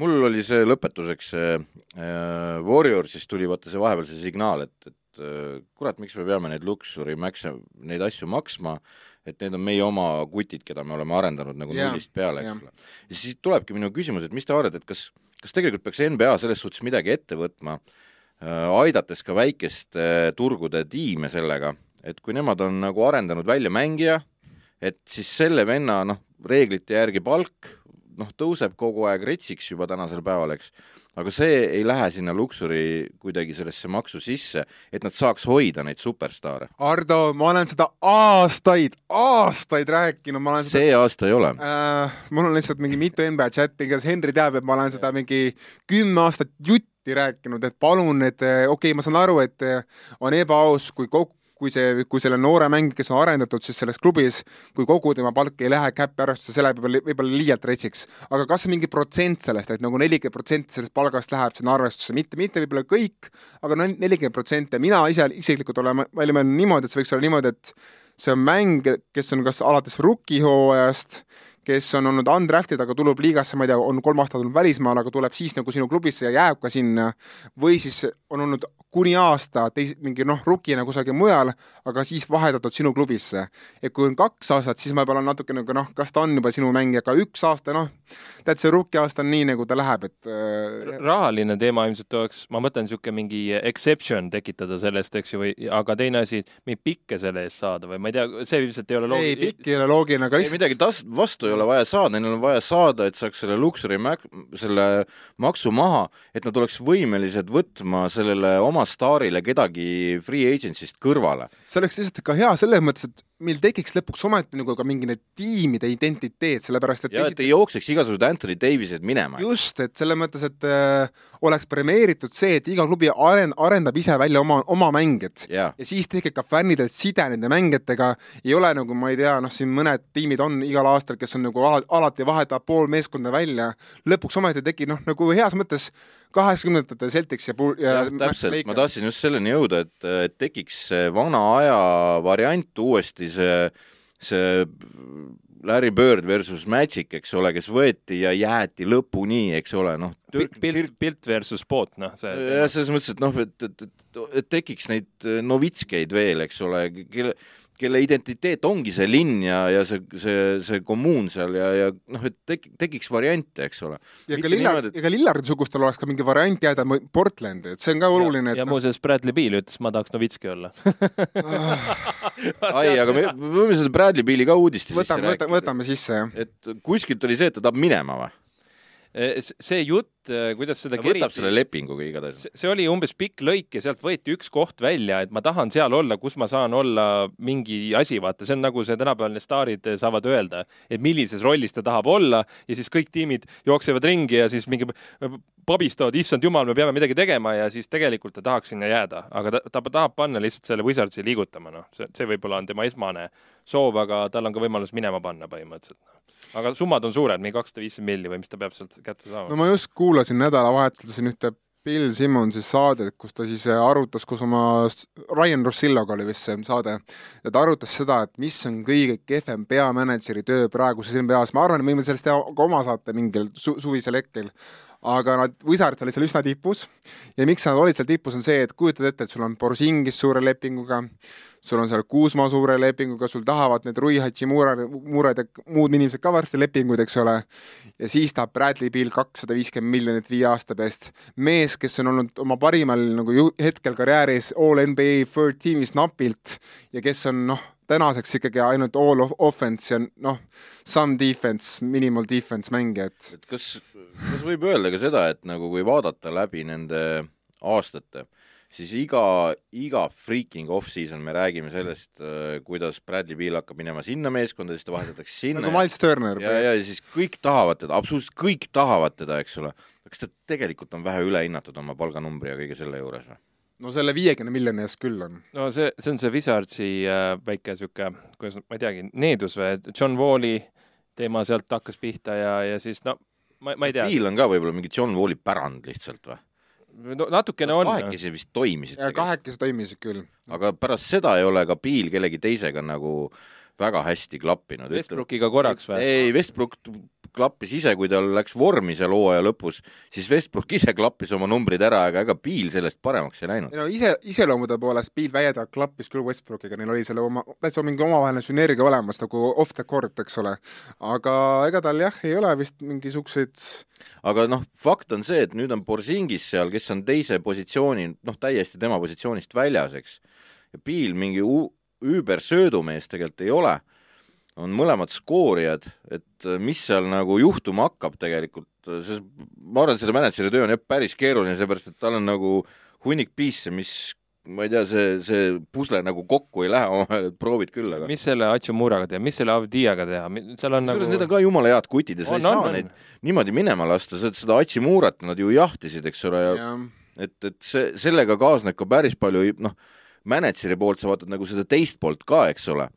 Speaker 3: mul oli see lõpetuseks see äh, Warriorsist tuli vaata see vahepeal see signaal, et, et äh, kurat, miks me peame neid luksuri makse, neid asju maksma et need on meie oma kutid, keda me oleme arendanud nagu yeah, nullist peale, eks ole. Yeah.. ja siis tulebki minu küsimus, et mis te arvate, et kas, kas tegelikult peaks NBA selles suhtes midagi ette võtma äh,, aidates ka väikeste äh, turgude tiime sellega, et kui nemad on nagu arendanud välja mängija, et siis selle venna noh, reeglite järgi palk noh, tõuseb kogu aeg retsiks juba tänasel päeval, eks aga see ei lähe sinna luksuri kuidagi sellesse maksu sisse, et nad saaks hoida neid superstaare.
Speaker 2: Ardo, ma olen seda aastaid, aastaid rääkinud, ma olen
Speaker 3: seda... see aasta ei ole
Speaker 2: äh,. mul on lihtsalt mingi mitu NBA chati, kes Henri teab, et ma olen seda mingi kümme aastat jutti rääkinud, et palun, et okei okay,, ma saan aru, et on ebaaus, kui kokku kui see, kui selle noore mängija, kes on arendatud siis selles klubis, kui kogu tema palk ei lähe käppe arvestuse, see läheb võib-olla, võib-olla liialt retsiks. aga kas mingi protsent sellest, et nagu nelikümmend protsenti sellest palgast läheb sinna arvestusse, mitte, mitte võib-olla kõik, aga no nelikümmend protsenti, mina ise isiklikult olen välja mõelnud niimoodi, et see võiks olla niimoodi, et see on mäng, kes on kas alates rookie hooajast, kes on olnud undrafted, aga tuleb liigasse, ma ei tea, on kolm aastat olnud välismaal, aga tuleb siis nagu sinu klubisse ja jääb ka sinna, või siis on olnud kuni aasta teis-, mingi noh, rukina kusagil mujal, aga siis vahendatud sinu klubisse. et kui on kaks aastat, siis võib-olla natuke nagu noh, kas ta on juba sinu mängija, aga üks aasta noh, tead, see rukki aasta on nii, nagu ta läheb, et
Speaker 1: äh... rahaline teema ilmselt oleks, ma mõtlen, niisugune mingi exception tekitada sellest, eks ju, või aga teine asi, mingeid pikke selle eest saada või ma ei tea, see ilmselt ei ole
Speaker 2: loogiline. ei, pikk ei ole loogiline, aga
Speaker 3: lihtsalt midagi tas-, vastu ei ole vaja saada, neil on vaja saada, et saaks selle luksuri mäk-, selle maksu maha, et nad oleks võimelised võtma sellele oma staarile kedagi free agency'st kõrvale.
Speaker 2: see oleks lihtsalt ka hea selles mõttes, et meil tekiks lõpuks ometi nagu ka mingi need tiimide identiteet, sellepärast et
Speaker 3: ja et ei jookseks igasugused Anthony Davised minema.
Speaker 2: just, et selles mõttes, et äh, oleks premeeritud see, et iga klubi aren-, arendab ise välja oma, oma mängijad
Speaker 3: ja.
Speaker 2: ja siis tekib ka fännidel side nende mängijatega, ei ole nagu ma ei tea, noh, siin mõned tiimid on igal aastal, kes on nagu alati vahetavad pool meeskonda välja, lõpuks ometi tekib noh, nagu heas mõttes kaheksakümnendate Celtics ja,
Speaker 3: ja, ja täpselt, ma tahtsin just selleni jõuda, et, et tekiks vana aja variant uuesti, see, see Larry Bird versus Magic, eks ole, kes võeti ja jäeti lõpuni, eks ole, noh.
Speaker 1: pilt, pilt versus Boot, noh.
Speaker 3: jah, selles mõttes, et noh, et, et, et, et tekiks neid novitskeid veel, eks ole, kelle kelle identiteet ongi see linn ja, ja see, see, see kommuun seal ja, ja noh, et tek-, tekiks variante, eks ole.
Speaker 2: ja ka Lillard, et... ja ka Lillardi-sugustel oleks ka mingi variant jääda Portlandi, et see on ka oluline.
Speaker 1: ja, ja muuseas, Bradley Beal ütles, ma tahaks Novitski olla
Speaker 3: ai, aga me, me võime seda Bradley Beali ka uudiste
Speaker 2: võtame, sisse rääkida. võtame sisse, jah.
Speaker 3: et kuskilt oli see, et ta tahab minema või?
Speaker 1: Eh, see jutt, kuidas seda
Speaker 3: ta võtab selle lepinguga igatahes.
Speaker 1: see oli umbes pikk lõik ja sealt võeti üks koht välja, et ma tahan seal olla, kus ma saan olla mingi asi, vaata, see on nagu see tänapäeval need staarid saavad öelda, et millises rollis ta tahab olla ja siis kõik tiimid jooksevad ringi ja siis mingi pabistavad, issand jumal, me peame midagi tegema ja siis tegelikult ta tahaks sinna jääda, aga ta, ta tahab panna lihtsalt selle Wizardsi liigutama, noh, see, see võib-olla on tema esmane soov, aga tal on ka võimalus minema panna põhimõtteliselt aga summad on suured, mingi kakssada viiskümmend milli või mis ta peab sealt kätte saama?
Speaker 2: no ma just kuulasin nädalavahetusel siin ühte Bill Simmonsi saadet, kus ta siis äh, arutas koos oma, Ryan Rossilloga oli vist see saade, ja ta arutas seda, et mis on kõige kehvem peamänedžeri töö praeguses NBA-s, ma arvan, et me võime sellest teha ka oma saate mingil su suvisel hetkel, aga nad, Wizards olid seal üsna tipus. Ja miks nad olid seal tipus, on see, et kujutad ette, et sul on Borisingis suure lepinguga, sul on seal Kuusma suure lepinguga, sul tahavad need Rui Hachimura, Murad ja muud inimesed ka varsti lepinguid, eks ole, ja siis tahab Bradley Beal kakssada viiskümmend miljonit viie aasta peast. mees, kes on olnud oma parimal nagu ju, hetkel karjääris all NBA third team'is napilt ja kes on noh, tänaseks ikkagi ainult all of offense ja noh, some defense, minimal defense mängijad.
Speaker 3: et kas, kas võib öelda ka seda, et nagu kui vaadata läbi nende aastate, siis iga, iga freaking off-season me räägime sellest, äh, kuidas Bradley Beal hakkab minema sinna meeskonda, siis ta vahetatakse sinna.
Speaker 2: nagu Miles Turner.
Speaker 3: ja, ja siis kõik tahavad teda, absoluutselt kõik tahavad teda, eks ole. kas ta tegelikult on vähe ülehinnatud oma palganumbri ja kõige selle juures või?
Speaker 2: no selle viiekümne miljoni eest küll on.
Speaker 1: no see, see on see Wizardsi äh, väike sihuke, kuidas, ma ei teagi, needus või, John Walli teema sealt hakkas pihta ja, ja siis no ma, ma ei tea.
Speaker 3: Beal on ka võib-olla mingi John Walli pärand lihtsalt või?
Speaker 1: No natukene on.
Speaker 3: kahekesi vist toimisid.
Speaker 2: kahekesi toimisid küll.
Speaker 3: aga pärast seda ei ole ka Bill kellegi teisega nagu väga hästi klappinud.
Speaker 1: Westbrookiga korraks või?
Speaker 3: ei, Westbrook klappis ise, kui tal läks vormi seal hooaja lõpus, siis Westbrook ise klappis oma numbrid ära, aga ega Bill sellest paremaks ei läinud.
Speaker 2: no ise, iseloomude poolest Bill väidab, klappis küll Westbrookiga, neil oli selle oma, täitsa mingi omavaheline sünergia olemas nagu off the court, eks ole. aga ega tal jah, ei ole vist mingisuguseid
Speaker 3: aga noh, fakt on see, et nüüd on Borsingis seal, kes on teise positsiooni, noh, täiesti tema positsioonist väljas, eks. ja Piil mingi üübersöödumees tegelikult ei ole, on mõlemad skoorijad, et äh, mis seal nagu juhtuma hakkab tegelikult, sest ma arvan, et selle mänedžeri töö on jah päris keeruline, seepärast et tal on nagu hunnik piisse, mis ma ei tea, see, see pusle nagu kokku ei lähe omavahel, et proovid küll, aga
Speaker 1: mis selle Achumuraga teha, mis selle Avdiaga teha, seal on
Speaker 3: nagu need on ka jumala head kutid ja sa on, ei saa on, neid on. niimoodi minema lasta, sa seda Achimurat nad ju jahtisid, eks ole, ja, ja et, et see, sellega kaasneb ka päris palju, noh, mänedžeri poolt sa vaatad nagu seda teist poolt ka, eks ole,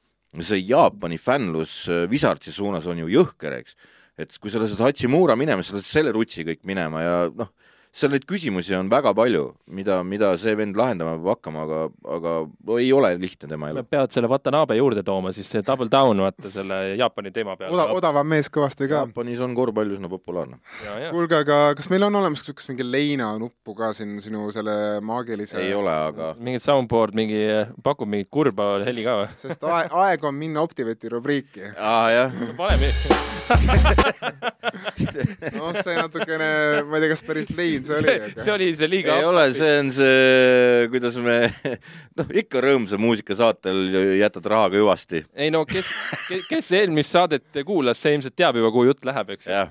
Speaker 3: see Jaapani fännlus äh, Wizardsi suunas on ju jõhker, eks. et kui sa lased Hachimura minema, sa lased selle rutsi kõik minema ja noh, seal neid küsimusi on väga palju, mida, mida see vend lahendama peab hakkama, aga, aga ei ole lihtne tema elu.
Speaker 1: peavad selle Watanabe juurde tooma, siis see double down, vaata selle Jaapani teema peale
Speaker 2: Oda,. odavam mees kõvasti ka.
Speaker 3: Jaapanis on korvpall üsna populaarne.
Speaker 2: kuulge, aga kas meil on olemas niisugust mingi leina nuppu ka siin sinu selle maagilise
Speaker 3: ei ole, aga
Speaker 1: mingit soundboard, mingi, pakub mingit kurba heli ka või?
Speaker 2: sest aeg, aeg on minna Optiveti rubriiki.
Speaker 3: aa, jah.
Speaker 1: paneme
Speaker 2: noh, see natukene, ma ei tea, kas päris lein see oli,
Speaker 1: see oli see liiga
Speaker 3: ei ole, see on see, kuidas me noh, ikka rõõmsa muusikasaatel jätad rahaga hüvasti.
Speaker 1: ei no kes, kes eelmist saadet kuulas, see ilmselt teab juba, kuhu jutt läheb, eks ju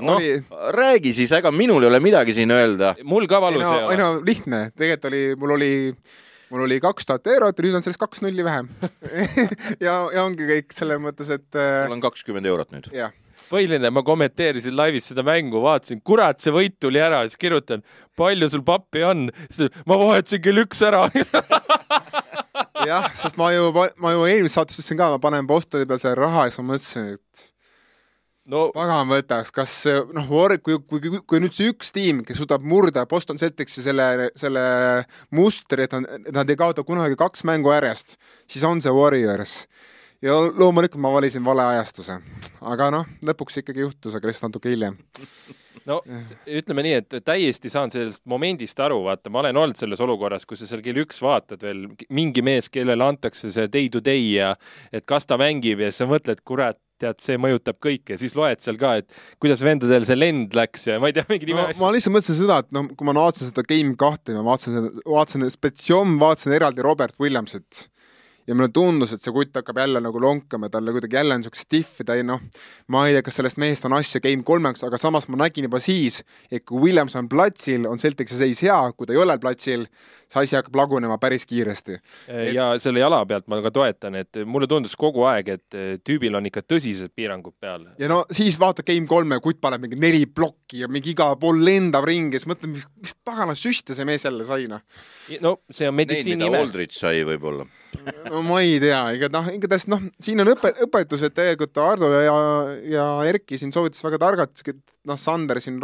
Speaker 3: noh oli..., räägi siis, ega minul ei ole midagi siin öelda.
Speaker 1: mul ka valus
Speaker 2: ei, no, ei ole. ei no lihtne, tegelikult oli, mul oli mul oli kaks tuhat eurot ja nüüd on sellest kaks nulli vähem ja, ja ongi kõik selles mõttes, et.
Speaker 3: Sul on kakskümmend eurot nüüd.
Speaker 2: jah
Speaker 1: põhiline, ma kommenteerisin laivis seda mängu, vaatasin, kurat, see võit tuli ära, siis kirjutan, palju sul pappi on, ma vahetasin kell üks ära
Speaker 2: jah, sest ma ju, ma ju eelmises saates ütlesin ka, ma panen Bostoni peal selle raha ja siis ma mõtlesin, et no pagan võtaks, kas noh, kui, kui, kui, kui nüüd see üks tiim, kes suudab murda Boston Celticsi selle, selle mustri, et nad, nad ei kaota kunagi kaks mängu järjest, siis on see Warriors. Ja loomulikult ma valisin vale ajastuse, aga noh, lõpuks ikkagi juhtus, aga lihtsalt natuke hiljem.
Speaker 1: No ütleme nii, et täiesti saan sellest momendist aru, vaata, ma olen olnud selles olukorras, kus sa seal kell üks vaatad veel mingi mees, kellele antakse see day to day ja et kas ta mängib ja siis sa mõtled, kurat, tead, see mõjutab kõike, siis loed seal ka, et kuidas vendadel see lend läks ja ma ei tea, mingi
Speaker 2: nime no, ma lihtsalt mõtlesin seda, et noh, kui ma vaatasin seda Game kahte, ma vaatasin, vaatasin Spetšom, vaatasin eraldi Robert Williamsit ja mulle tundus, et see kutt hakkab jälle nagu lonkama, talle kuidagi jälle on niisugune stiff ta ei noh, ma ei tea, kas sellest mehest on asja game kolmeks, aga samas ma nägin juba siis, et kui Williams on platsil, on Celticsi seis hea, kui ta ei ole platsil, see asi hakkab lagunema päris kiiresti.
Speaker 1: ja et... selle jala pealt ma ka toetan, et mulle tundus kogu aeg, et tüübil on ikka tõsised piirangud peal.
Speaker 2: ja no siis vaata game kolme, kutt paneb mingi neli plokki ja mingi igal pool lendab ringi, siis mõtled, mis, mis pagana süste see mees jälle sai, noh.
Speaker 1: no see on meditsiini ime.
Speaker 3: Aldrich sai võib-olla
Speaker 2: no ma ei tea, ega noh, igatahes noh, siin on õpe-, õpetused tegelikult Ardo ja, ja Erki siin soovitas väga targalt, noh, Sander siin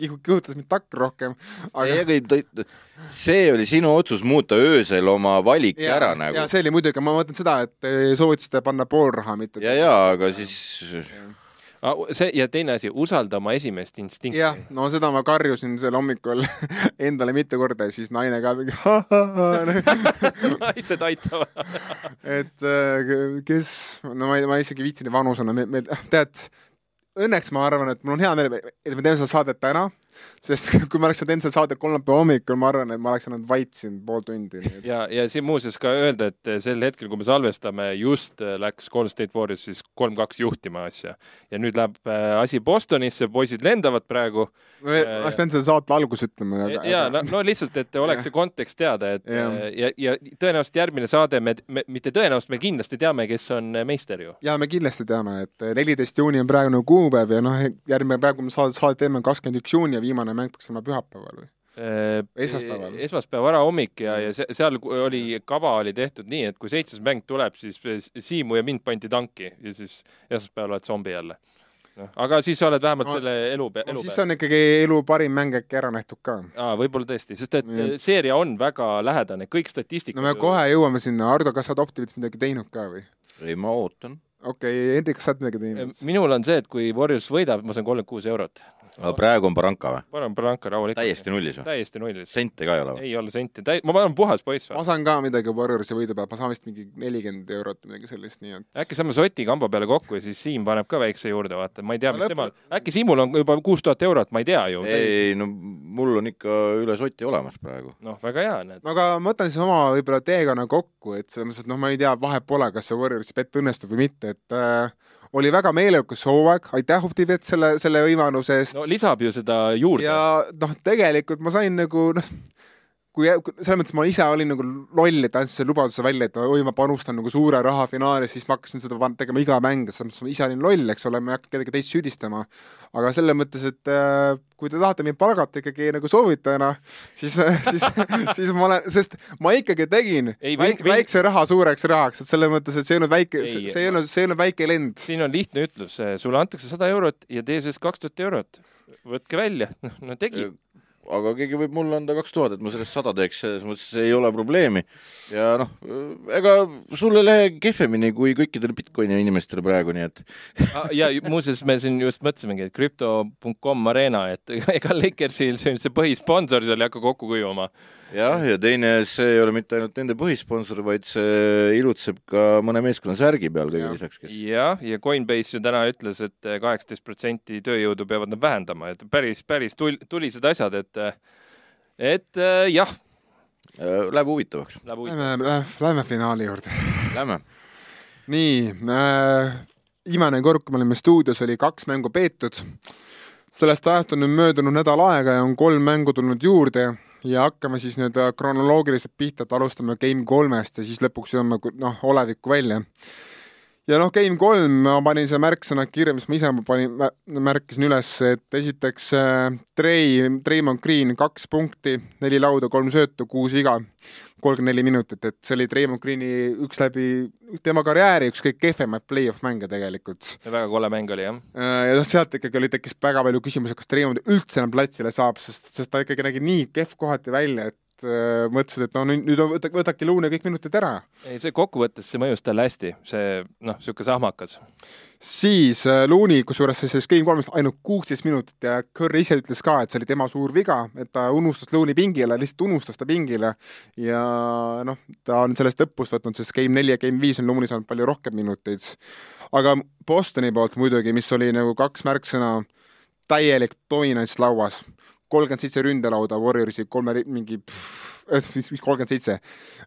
Speaker 2: kihutas mind takka rohkem
Speaker 3: aga.... ei, see oli sinu otsus muuta öösel oma valik ja, ära nagu.
Speaker 2: ja see oli muidugi, ma mõtlen seda, et soovitasite panna pool raha, mitte.
Speaker 3: ja, ja aga siis ja
Speaker 1: see ja teine asi, usalda oma esimest instinkti.
Speaker 2: jah, no seda ma karjusin seal hommikul endale mitu korda ja siis naine ka mingi
Speaker 1: naised aitavad
Speaker 2: et äh, kes, no ma ei, ma isegi ei viitsi nii vanusena, me, tead, õnneks ma arvan, et mul on hea meel, et me teeme seda saadet täna sest kui ma oleks teinud seda saadet kolmapäeva hommikul, ma arvan, et ma oleks olnud vait siin pool tundi.
Speaker 1: Ja, ja siin muuseas ka öelda, et sel hetkel, kui me salvestame, just läks Golden State Warriors siis kolm-kaks juhtima asja ja nüüd läheb äh, asi Bostonisse, poisid lendavad praegu.
Speaker 2: Äh, oleks pidanud seda saate alguses ütlema.
Speaker 1: ja no, no lihtsalt, et oleks see kontekst teada, et ja, ja, ja tõenäoliselt järgmine saade me, me, mitte tõenäoliselt, me kindlasti teame, kes on meister ju.
Speaker 2: ja me kindlasti teame, et neliteist juuni on praegune kuupäev ja noh, järgmine päev, kui me saadet, saadet teeme, on kakskümmend üks juuni ja viimane mäng peaks olema pühapäeval või?
Speaker 1: Äh, esmaspäeval. esmaspäeva varahommik ja, ja seal oli, kava oli tehtud nii, et kui seitsmes mäng tuleb, siis Siimu ja mind pandi tanki ja siis esmaspäeval oled zombi jälle. noh, aga siis sa oled vähemalt no, selle elu pe-,
Speaker 2: elu no, siis on ikkagi elu parim mäng äkki ära nähtud ka.
Speaker 1: aa, võib-olla tõesti, sest et ja. seeria on väga lähedane, kõik statistikud
Speaker 2: no me kohe jõuame sinna, Ardo, kas sa oled Optivitis midagi teinud ka või?
Speaker 3: ei, ma ootan.
Speaker 2: okei okay,, Hendrik, kas sa oled midagi teinud?
Speaker 1: minul on see, et kui Warriors võidab, ma saan kolmkümmend kuus eurot
Speaker 3: aga praegu on Barranca või?
Speaker 1: panen Barranca rahulikult.
Speaker 3: täiesti nullis või?
Speaker 1: täiesti nullis.
Speaker 3: sente ka ei ole või?
Speaker 1: ei ole senti, täi-, ma olen puhas poiss
Speaker 2: või? ma saan ka midagi Warriorsi võidu pealt, ma saan vist mingi nelikümmend eurot midagi sellist, nii et
Speaker 1: äkki saame soti kamba peale kokku ja siis Siim paneb ka väikse juurde, vaata, ma ei tea, mis lõpp... temal, äkki Siimul on juba kuus tuhat eurot, ma ei tea ju.
Speaker 3: ei, no mul on ikka üle soti olemas praegu.
Speaker 1: noh, väga hea,
Speaker 2: näed. no aga ma võtan siis oma võib-olla teekonna kokku, et selles mõttes, et noh, ma ei tea, vahet pole, kas see Warriorsi pett õnnestub või mitte, et äh, oli väga meeleolukas hooaeg, aitäh Optivet selle, selle võimaluse eest.
Speaker 1: no lisab ju seda juurde.
Speaker 2: ja noh, tegelikult ma sain nagu noh, kui selles mõttes ma ise olin nagu loll, et andsin selle lubaduse välja, et oi, ma panustan nagu suure raha finaali, siis ma hakkasin seda tegema iga mäng, selles mõttes ma ise olin loll, eks ole, ma ei hakka kedagi teist süüdistama. aga selles mõttes, et äh, kui te tahate mind palgata ikkagi nagu soovitajana, siis siis siis ma olen, sest ma ikkagi tegin ei, väik, väikse raha suureks rahaks, et selles mõttes, et see ei olnud väike, see ei olnud, see ei olnud väike lend.
Speaker 1: siin on lihtne ütlus, sulle antakse sada eurot ja tee sellest kaks tuhat eurot. võtke välja, no tegi
Speaker 3: aga keegi võib mulle anda kaks tuhat, et ma sellest sada teeks, selles mõttes ei ole probleemi. ja noh, ega sul ei lähe kehvemini kui kõikidele Bitcoini inimestele praegu, nii et
Speaker 1: ah, ja muuseas, me siin just mõtlesimegi, et crypto.com Arena, et ega Lakersil see, see põhisponsor seal ei hakka kokku kuivama
Speaker 3: jah, ja teine, see ei ole mitte ainult nende põhisponsor, vaid see ilutseb ka mõne meeskonna särgi peal kõige lisaks,
Speaker 1: kes jah, ja Coinbase ju täna ütles, et kaheksateist protsenti tööjõudu peavad nad vähendama, et päris, päris tul-, tulised asjad, et et jah.
Speaker 3: Äh, läheb huvitavaks.
Speaker 2: Lähme, lähme finaali juurde.
Speaker 3: Lähme.
Speaker 2: nii äh,, viimane kord, kui me olime stuudios, oli kaks mängu peetud sellest ajast on nüüd möödunud nädal aega ja on kolm mängu tulnud juurde ja hakkame siis nii-öelda kronoloogiliselt pihta, et alustame Game kolmest ja siis lõpuks jõuame noh, olevikku välja ja noh, Game kolm, ma panin selle märksõnad kirja, mis ma ise panin, märkisin üles, et esiteks äh, Trey, Treymond Green kaks punkti, neli lauda, kolm söötu, kuus viga, kolmkümmend neli minutit, et see oli Treymond Greeni üks läbi tema karjääri üks kõige kehvemaid play-off mänge tegelikult.
Speaker 1: väga kole mäng oli, jah.
Speaker 2: Äh, ja noh, sealt ikkagi oli, tekkis väga palju küsimusi, kas Treymond üldse enam platsile saab, sest, sest ta ikkagi nägi nii kehv kohati välja, et äh, mõtlesid, et no nüüd võta, võtake Luune kõik minutid ära.
Speaker 1: ei, see kokkuvõttes, see mõjus talle hästi, see noh, niisugune sahmakas.
Speaker 2: siis äh, Luuni, kusjuures selles Game kolmes ainult kuusteist minutit ja Curry ise ütles ka, et see oli tema suur viga, et ta unustas Luuni pingile, lihtsalt unustas ta pingile ja noh, ta on sellest õppust võtnud, sest Game neli ja Game viis on Luuni saanud palju rohkem minuteid. aga Bostoni poolt muidugi, mis oli nagu kaks märksõna, täielik dominants lauas kolmkümmend seitse ründelauda Warriorsi kolme mingi mis, mis kolmkümmend seitse,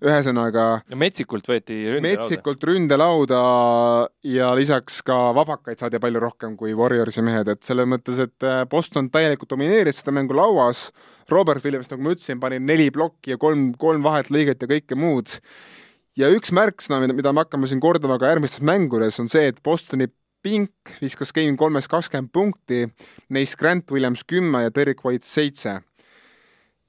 Speaker 2: ühesõnaga.
Speaker 1: metsikult võeti
Speaker 2: ründelauda. metsikult ründelauda ja lisaks ka vabakaid saadi palju rohkem kui Warriorsi mehed, et selles mõttes, et äh, Boston täielikult domineeris seda mängu lauas. Robert Williams, nagu ma ütlesin, pani neli plokki ja kolm, kolm vahetlõiget ja kõike muud. ja üks märksõna, mida, mida me hakkame siin kordama ka järgmistes mängudes, on see, et Bostoni Pink viskas Game kolmes kakskümmend punkti, neist Grant Williams kümme ja Derek White seitse.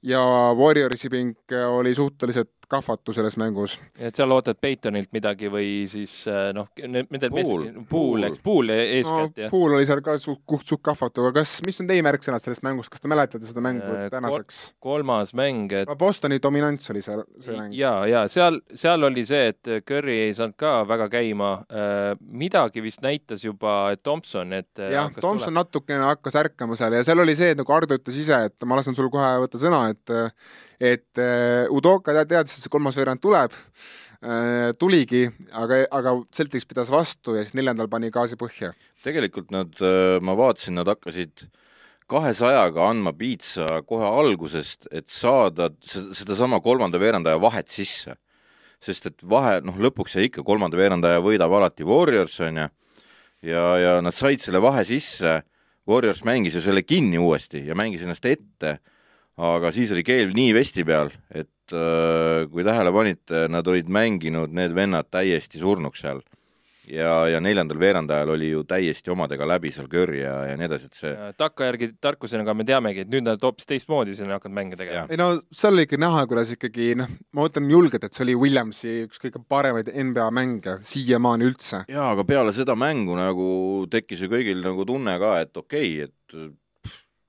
Speaker 2: ja Warriorsi pink oli suhteliselt kahvatu selles mängus.
Speaker 1: et seal ootad Peitonilt midagi või siis äh, noh, nendel Pool, Pool, eks, Pool eeskätt
Speaker 2: no,, jah? Pool oli seal ka suht, suht, suht kahvatu, aga kas, mis on teie märksõnad sellest mängust, kas te mäletate seda mängu äh, tänaseks
Speaker 1: Kol? kolmas mäng,
Speaker 2: et Bostoni dominants oli see, see mäng.
Speaker 1: ja, ja seal, seal oli see, et Curry ei saanud ka väga käima äh,, midagi vist näitas juba Thompson, et
Speaker 2: äh, jah, Thompson tuleb. natukene hakkas ärkama seal ja seal oli see, et nagu Ardo ütles ise, et ma lasen sul kohe võtta sõna, et et uh, Udoka teadis, et see kolmas veerand tuleb uh,, tuligi, aga, aga Celtics pidas vastu ja siis neljandal pani gaasi põhja.
Speaker 3: tegelikult nad, äh, ma vaatasin, nad hakkasid kahesajaga andma piitsa kohe algusest, et saada sedasama kolmanda veerandaja vahet sisse. sest et vahe, noh, lõpuks jäi ikka kolmanda veerandaja võidab alati Warriors, on ju, ja, ja nad said selle vahe sisse, Warriors mängis ju selle kinni uuesti ja mängis ennast ette aga siis oli keel nii vesti peal, et äh, kui tähele panite, nad olid mänginud, need vennad, täiesti surnuks seal. ja, ja neljandal veerandajal oli ju täiesti omadega läbi seal Curry ja, ja nii edasi, et see
Speaker 1: takkajärgi tarkusena me teamegi, et nüüd nad hoopis teistmoodi siin hakkavad mänge tegema.
Speaker 2: ei no seal oli ikka näha, kuidas ikkagi noh, ma ütlen julgelt, et see oli Williamsi üks kõige paremaid NBA mänge siiamaani üldse.
Speaker 3: jaa, aga peale seda mängu nagu tekkis ju kõigil nagu tunne ka, et okei okay,, et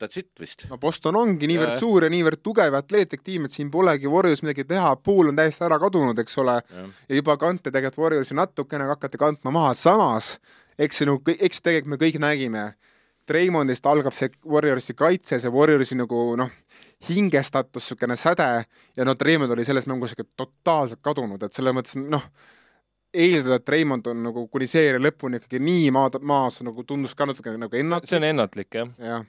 Speaker 3: that's it vist.
Speaker 2: no Boston ongi niivõrd ja, suur ja niivõrd tugev ja atleetlik tiim, et siin polegi Warriors midagi teha, pool on täiesti ära kadunud, eks ole, ja juba kante tegelikult Warriorsi natukene hakati kantma maha, samas eks see nagu, eks tegelikult me kõik nägime, Treimondist algab see Warriorsi kaitse, see Warriorsi nagu noh, hingestatus, niisugune säde. Ja no Treimond oli selles mängus ikka totaalselt kadunud, et selles mõttes noh, eeldada, et Treimond on nagu kuni seeria lõpuni ikkagi nii maa, maas nagu tundus ka natuke nagu ennatlik.
Speaker 1: see on ennatlik, jah.
Speaker 2: jah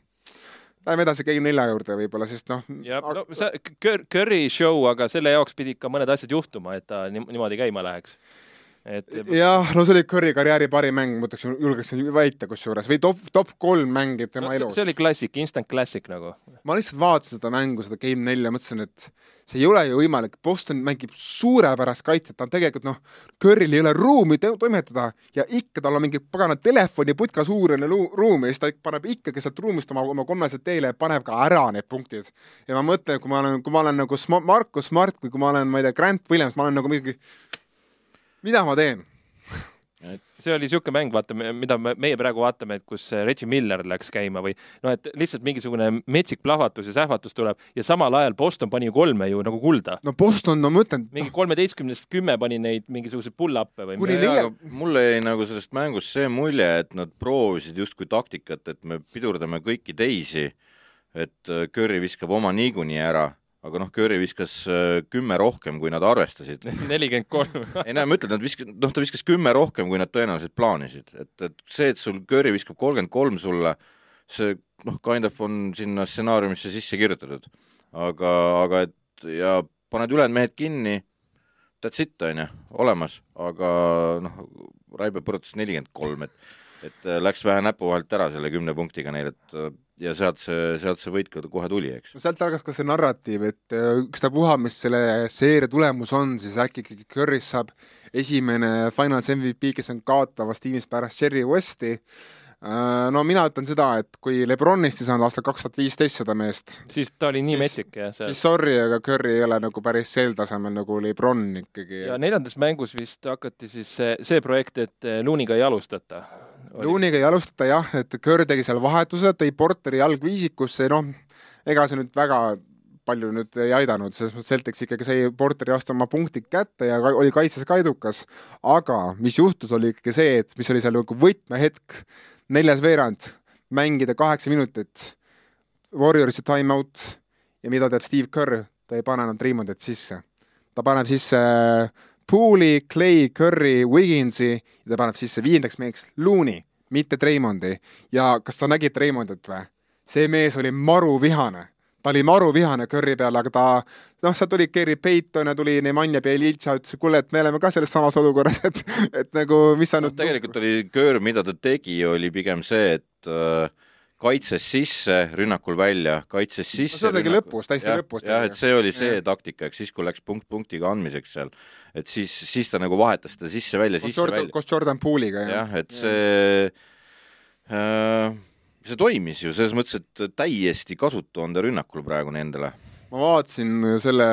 Speaker 2: Läheme edasi Game nelja juurde võib-olla, sest noh.
Speaker 1: jah, no see Curry show, aga selle jaoks pidid ka mõned asjad juhtuma, et ta niimoodi käima läheks
Speaker 2: et jah, no see oli Curry karjääri parim mäng, ma ütleks, julgeksin väita kusjuures, või top, top kolm mängi tema no, elus.
Speaker 1: see oli klassik, instant classic nagu.
Speaker 2: ma lihtsalt vaatasin seda mängu, seda Game nelja, mõtlesin, et see ei ole ju võimalik, Boston mängib suurepärast kaitset, ta on tegelikult noh, Curryl ei ole ruumi toimetada ja ikka tal on mingi pagana telefoniputka suurune ruum ja siis ta paneb ikkagi sealt ruumist oma, oma kolmesed teele ja paneb ka ära need punktid. ja ma mõtlen, kui ma olen, kui ma olen nagu Markus Smart või kui ma olen, ma ei tea, Grant Williams, ma olen nagu mingi mida ma teen?
Speaker 1: see oli niisugune mäng, vaata, mida me, meie praegu vaatame, et kus Reggie Miller läks käima või noh, et lihtsalt mingisugune metsik plahvatus ja sähvatus tuleb ja samal ajal Boston pani kolme ju nagu kulda.
Speaker 2: no Boston, no ma ütlen.
Speaker 1: mingi kolmeteistkümnest kümme pani neid mingisuguseid pull-up'e või
Speaker 3: midagi. mulle jäi nagu sellest mängust see mulje, et nad proovisid justkui taktikat, et me pidurdame kõiki teisi, et Curry viskab oma niikuinii ära aga noh, Curry viskas äh, kümme rohkem, kui nad arvestasid.
Speaker 1: nelikümmend kolm.
Speaker 3: ei no ma ütlen, nad viskas, noh, ta viskas kümme rohkem, kui nad tõenäoliselt plaanisid, et, et see, et sul Curry viskab kolmkümmend kolm sulle, see noh, kind of on sinna stsenaariumisse sisse kirjutatud. aga, aga et ja paned ülejäänud mehed kinni, that's it, on ju, olemas, aga noh, Raibe põrutas nelikümmend kolm, et et äh, läks vähe näpu vahelt ära selle kümne punktiga neil, et äh, ja sealt see, sealt see võit ka kohe tuli, eks.
Speaker 2: no sealt algas ka see narratiiv, et äh, ükstapuha, mis selle seeria tulemus on, siis äkki ikkagi Curry's saab esimene Finals MVP, kes on kaotavas tiimis pärast Sherry Westi no mina ütlen seda, et kui Lebronist ei saanud aastal kaks tuhat viisteist seda meest,
Speaker 1: siis ta oli nii siis, metsik, jah.
Speaker 2: siis sorry, aga Curry ei ole nagu päris sel tasemel nagu Lebron ikkagi.
Speaker 1: ja neljandas mängus vist hakati siis see, see projekt, et Looniga ei alustata
Speaker 2: Looniga ei alustata jah, et Kerr tegi seal vahetuse, tõi Porteri jalgviisikusse, noh, ega see nüüd väga palju nüüd ei aidanud, selles mõttes Celtics ikkagi sai Porteri vastu oma punktid kätte ja oli kaitses ka edukas. aga mis juhtus, oli ikkagi see, et mis oli seal nagu võtmehetk, neljas veerand, mängida kaheksa minutit, Warriorsi time-out ja mida teeb Steve Kerr, ta ei pane enam Treemondit sisse. ta paneb sisse Poole'i, Clay, Curry, Wigginsi ja ta paneb sisse viiendaks meheks Looney, mitte Treimondi. ja kas sa nägid Treimondit või? see mees oli maruvihane ta oli maruvihane Curry peale, aga ta noh, sealt tuli Gary Payton ja tuli Nemanja Bjelitša, ütles, kuule, et me oleme ka selles samas olukorras, et, et nagu mis sa no,
Speaker 3: nüüd tegelikult oli Curry, mida ta tegi, oli pigem see, et äh, kaitses sisse, rünnakul välja, kaitses sisse.
Speaker 2: seda tegi lõpus, täiesti lõpus.
Speaker 3: jah, et see oli see ja. taktika, eks siis, kui läks punkt punktiga andmiseks seal, et siis, siis ta nagu vahetas seda sisse-välja, sisse-välja.
Speaker 2: koos Jordan Poole'iga,
Speaker 3: jah. jah, et see äh, see toimis ju selles mõttes, et täiesti kasutu on ta rünnakul praegu nendele
Speaker 2: ma vaatasin selle,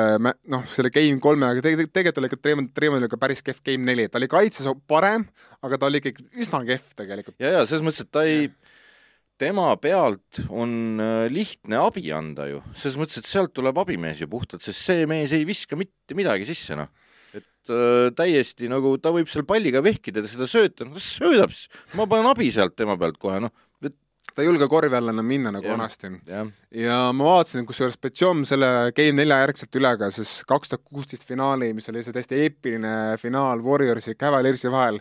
Speaker 2: noh, selle Game kolme, aga tegelikult, tegelikult oli ikka Treemond, Treemondil ikka päris kehv Game neli, ta oli kaitses parem, aga ta oli ikkagi üsna kehv tegelikult.
Speaker 3: ja, ja selles mõttes, et ta ei ja tema pealt on äh, lihtne abi anda ju, selles mõttes, et sealt tuleb abimees ju puhtalt, sest see mees ei viska mitte midagi sisse, noh. et äh, täiesti nagu ta võib seal palliga vehkida ja seda sööta, no söödab siis, ma panen abi sealt tema pealt kohe, noh et
Speaker 2: ta ei julge korvi alla enam minna nagu ja, vanasti. ja ma vaatasin, kusjuures Betjom selle Game nelja järgselt üle ka, siis kaks tuhat kuusteist finaali, mis oli see täiesti eepiline finaal Warriorsi ja Cavaliersi vahel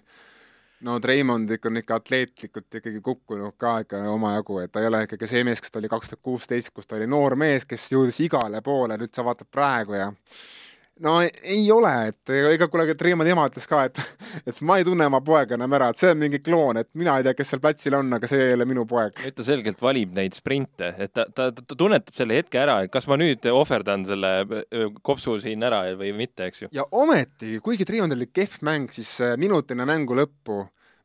Speaker 2: no Treimond ikka on ikka atleetlikult ikkagi kukkunud ka ikka omajagu, et ta ei ole ikkagi see mees, kes ta oli kaks tuhat kuusteist, kus ta oli noor mees, kes jõudis igale poole, nüüd sa vaatad praegu ja no ei ole, et ega kuule, Treimondi ema ütles ka, et, et ma ei tunne oma poega enam ära, et see on mingi kloon, et mina ei tea, kes seal platsil on, aga see ei ole minu poeg.
Speaker 1: nüüd ta selgelt valib neid sprinte, et ta, ta, ta tunnetab selle hetke ära, et kas ma nüüd ohverdan selle kopsu siin ära või mitte, eks ju.
Speaker 2: ja ometi, kuigi Treimondil oli kehv mäng, siis minut enne mängu lõppu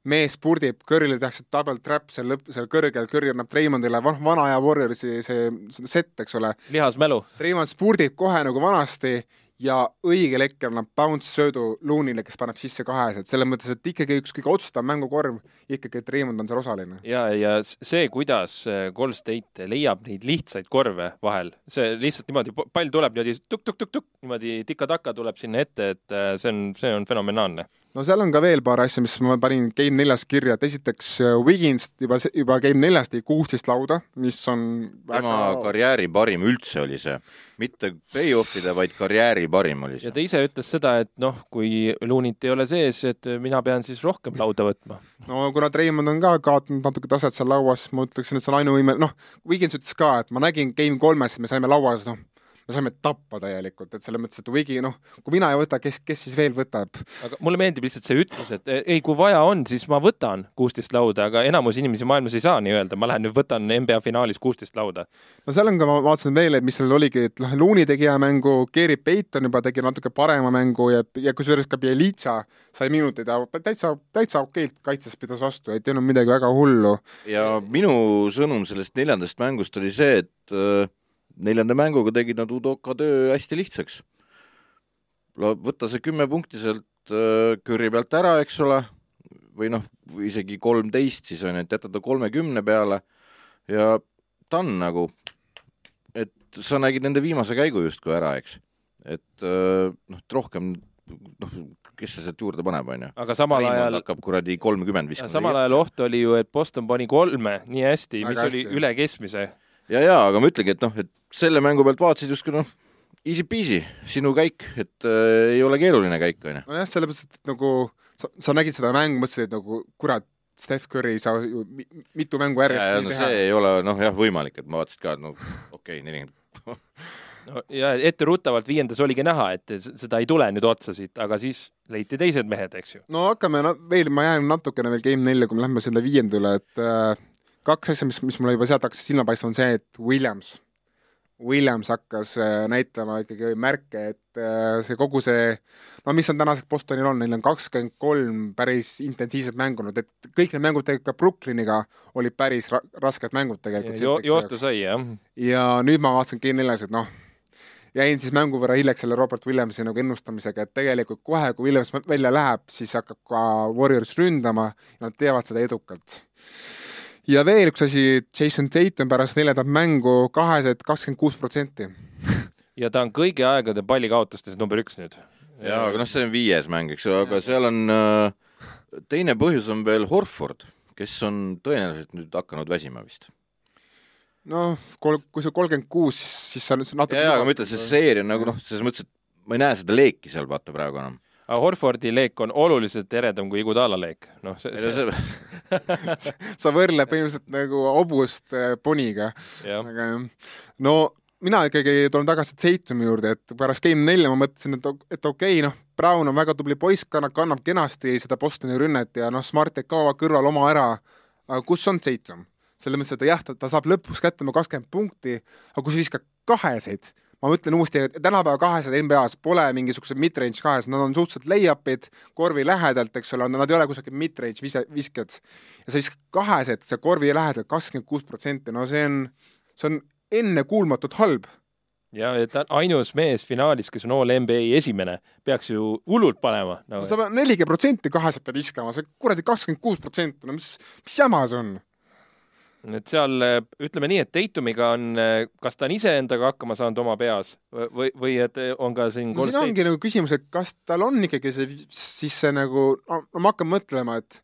Speaker 2: mees purdib, Curry'le tehakse double trap seal lõpp, seal kõrgel, Curry annab Treimondile van, vana aja Warriorsi see, see set, eks ole.
Speaker 1: lihasmälu.
Speaker 2: Treimond spurdib kohe nagu vanasti ja õigel hetkel annab bounce söödu Loonile, kes paneb sisse kahesed, selles mõttes, et ikkagi üks kõige otsustav mängukorv, ikkagi, et Raymond on seal osaline.
Speaker 1: ja, ja see, kuidas Gold State leiab neid lihtsaid korve vahel, see lihtsalt niimoodi, pall tuleb niimoodi tuk-tuk-tuk-tuk, niimoodi tika-taka tuleb sinna ette, et äh, see on, see on fenomenaalne
Speaker 2: no seal on ka veel paar asja, mis ma panin Game neljas kirja, et esiteks äh, Wiggins juba, juba Game neljas tegi kuusteist lauda, mis on
Speaker 3: tema väga... karjääri parim üldse oli see, mitte play-off'ide, vaid karjääri parim oli see.
Speaker 1: ja ta ise ütles seda, et noh, kui Loonit ei ole sees, et mina pean siis rohkem lauda võtma.
Speaker 2: no kuna Treimond on ka kaotanud natuke taset seal lauas, ma ütleksin, et see on ainuvõime, noh, Wiggins ütles ka, et ma nägin Game kolmes, me saime lauas, noh, me saime tappa täielikult, et selles mõttes, et Wigi, noh, kui mina ei võta, kes, kes siis veel võtab?
Speaker 1: aga mulle meeldib lihtsalt see ütlus, et ei, kui vaja on, siis ma võtan kuusteist lauda, aga enamus inimesi maailmas ei saa nii öelda, ma lähen nüüd võtan NBA finaalis kuusteist lauda.
Speaker 2: no seal on ka, ma vaatasin veel, et mis seal oligi, et noh, Looney tegi hea mängu, Gary Payton juba tegi natuke parema mängu ja, ja kusjuures ka Bjelica sai minuteid ja täitsa, täitsa okeilt kaitses pidas vastu, ei teinud midagi väga hullu.
Speaker 3: ja minu sõnum sellest neljandast mängust oli see, et äh, neljanda mänguga tegid nad Udoka töö hästi lihtsaks. võtta see kümme punkti sealt äh, Curry pealt ära, eks ole, või noh, isegi kolmteist siis on ju, et jätta ta kolmekümne peale ja ta on nagu, et sa nägid nende viimase käigu justkui ära, eks. et äh, noh, et rohkem noh, kes see sealt juurde paneb, on ju.
Speaker 1: aga samal Raimond ajal
Speaker 3: hakkab kuradi kolmkümmend viskama.
Speaker 1: samal ajal oht oli ju, et Boston pani kolme nii hästi, mis hästi. oli üle keskmise
Speaker 3: ja, ja aga ma ütlengi, et noh, et selle mängu pealt vaatasid justkui noh, easy peasy, sinu käik, et äh, ei ole keeruline käik, on ju.
Speaker 2: nojah, mõttes, et nagu sa, sa nägid seda mängu, mõtlesid, et nagu kurat, Steph Curry ei saa ju mitu mängu järjest
Speaker 3: ja, ja, no, teha. see ei ole noh, jah, võimalik, et ma vaatasin ka, et no okei okay,, nelikümmend
Speaker 1: no ja etteruttavalt viiendas oligi näha, et seda ei tule nüüd otsa siit, aga siis leiti teised mehed, eks ju.
Speaker 2: no hakkame no, veel, ma jään natukene veel Game nelja, kui me lähme selle viiendale, et äh, kaks asja, mis, mis mulle juba sealt hakkasid silma paistma, on see, et Williams, Williams hakkas äh, näitama ikkagi märke, et äh, see kogu see, no mis on tänaseks Bostonil on, neil on kakskümmend kolm päris intensiivset mängunud, et kõik need mängud tegelikult ka Brooklyniga olid päris ra rasked mängud tegelikult
Speaker 1: jo. joosta sai, jah.
Speaker 2: ja nüüd ma vaatasin G4-s, et noh, jäin siis mängu võrra hiljaks selle Robert Williamsi nagu ennustamisega, et tegelikult kohe, kui Williams välja läheb, siis hakkab ka Warriors ründama ja nad teevad seda edukalt ja veel üks asi, Jason Tatum pärast neljandat mängu kahesed kakskümmend kuus protsenti.
Speaker 1: ja ta on kõigi aegade pallikaotustes number üks nüüd.
Speaker 3: jaa, aga noh, see on viies mäng, eks ju, aga seal on äh, teine põhjus on veel Horford, kes on tõenäoliselt nüüd hakanud väsima vist
Speaker 2: noh, kol-, kui see kolmkümmend kuus, siis, siis see on natuke
Speaker 3: jaa, aga ma ütlen, see seeria nagu noh, selles mõttes, et ma ei näe seda leeki seal vaata praegu enam
Speaker 1: Horfordi leek on oluliselt eredam kui Igudala leek, noh see, see...
Speaker 2: sa võrdled põhimõtteliselt nagu hobust äh, poniga. aga no mina ikkagi tulen tagasi Tatumi juurde, et pärast Game nelja ma mõtlesin, et, et okei okay,, noh, Brown on väga tubli poiss, kannab, kannab kenasti seda Bostoni rünnet ja noh, Smart teeb ka kõrval oma ära, aga kus on Tatum? selles mõttes, et jah, ta, ta saab lõpuks kätte oma kakskümmend punkti, aga kui sa viskad kaheseid, ma ütlen uuesti, et tänapäeva kahesed NBA-s pole mingisugused mid-range kahesed, nad on suhteliselt lay-up'id korvi lähedalt, eks ole, nad ei ole kusagil mid-range vise, visked. ja sa viskad kahesed, see korvi lähedalt kakskümmend kuus protsenti, no see on, see on ennekuulmatult halb
Speaker 1: ja et ainus mees finaalis, kes on all NBA esimene, peaks ju hullult panema
Speaker 2: no.. no sa pead nelikümmend protsenti kaheselt pead viskama, see kuradi kakskümmend kuus protsenti, no mis, mis jama see on?
Speaker 1: Et seal ütleme nii, et Daytomiga on, kas ta on iseendaga hakkama saanud oma peas või, või et on ka siin
Speaker 2: no, siin ongi nagu küsimus, et kas tal on ikkagi see, siis see nagu, no ma hakkan mõtlema, et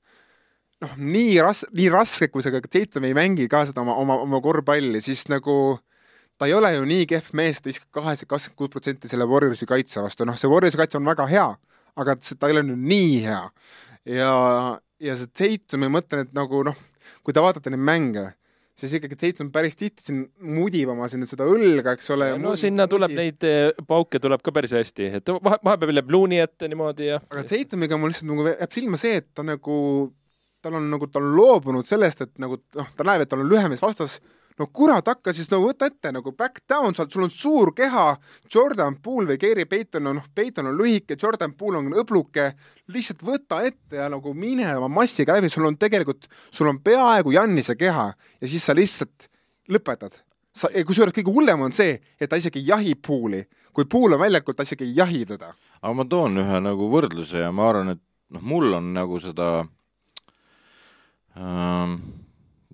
Speaker 2: noh, nii ras-, nii raske, kui see Dayton ei mängi ka seda oma, oma, oma korvpalli, siis nagu ta ei ole ju nii kehv mees, et ta viskab kaheksa, kakskümmend kuus protsenti selle Warriorsi kaitse vastu, noh, see Warriorsi kaitse on väga hea, aga ta ei ole nüüd nii hea. ja, ja see Dayton, ma mõtlen, et nagu noh, kui te vaatate neid mänge, siis ikkagi Tatum päris tihti siin mudib oma sinna seda õlga, eks ole.
Speaker 1: no sinna tuleb mudib. neid eh, pauke tuleb ka päris hästi, et vahe, vahepeal läheb luuni ette niimoodi ja.
Speaker 2: aga Tatumiga mul lihtsalt nagu jääb silma see, et ta nagu, tal on nagu, ta on loobunud sellest, et nagu noh, ta näeb, et tal on lühem mees vastas no kurat, hakka siis no võta ette nagu back down, sul on suur keha, Jordan Poole või Gary Payton on, noh, Payton on lühike, Jordan Poole on õbluke, lihtsalt võta ette ja nagu mine oma massiga läbi, sul on tegelikult, sul on peaaegu Jannise keha ja siis sa lihtsalt lõpetad. sa, kusjuures kõige hullem on see, et ta isegi ei jahi Poole'i. kui Poole on väljakul, ta isegi ei jahi teda.
Speaker 3: aga ma toon ühe nagu võrdluse ja ma arvan, et noh, mul on nagu seda ähm,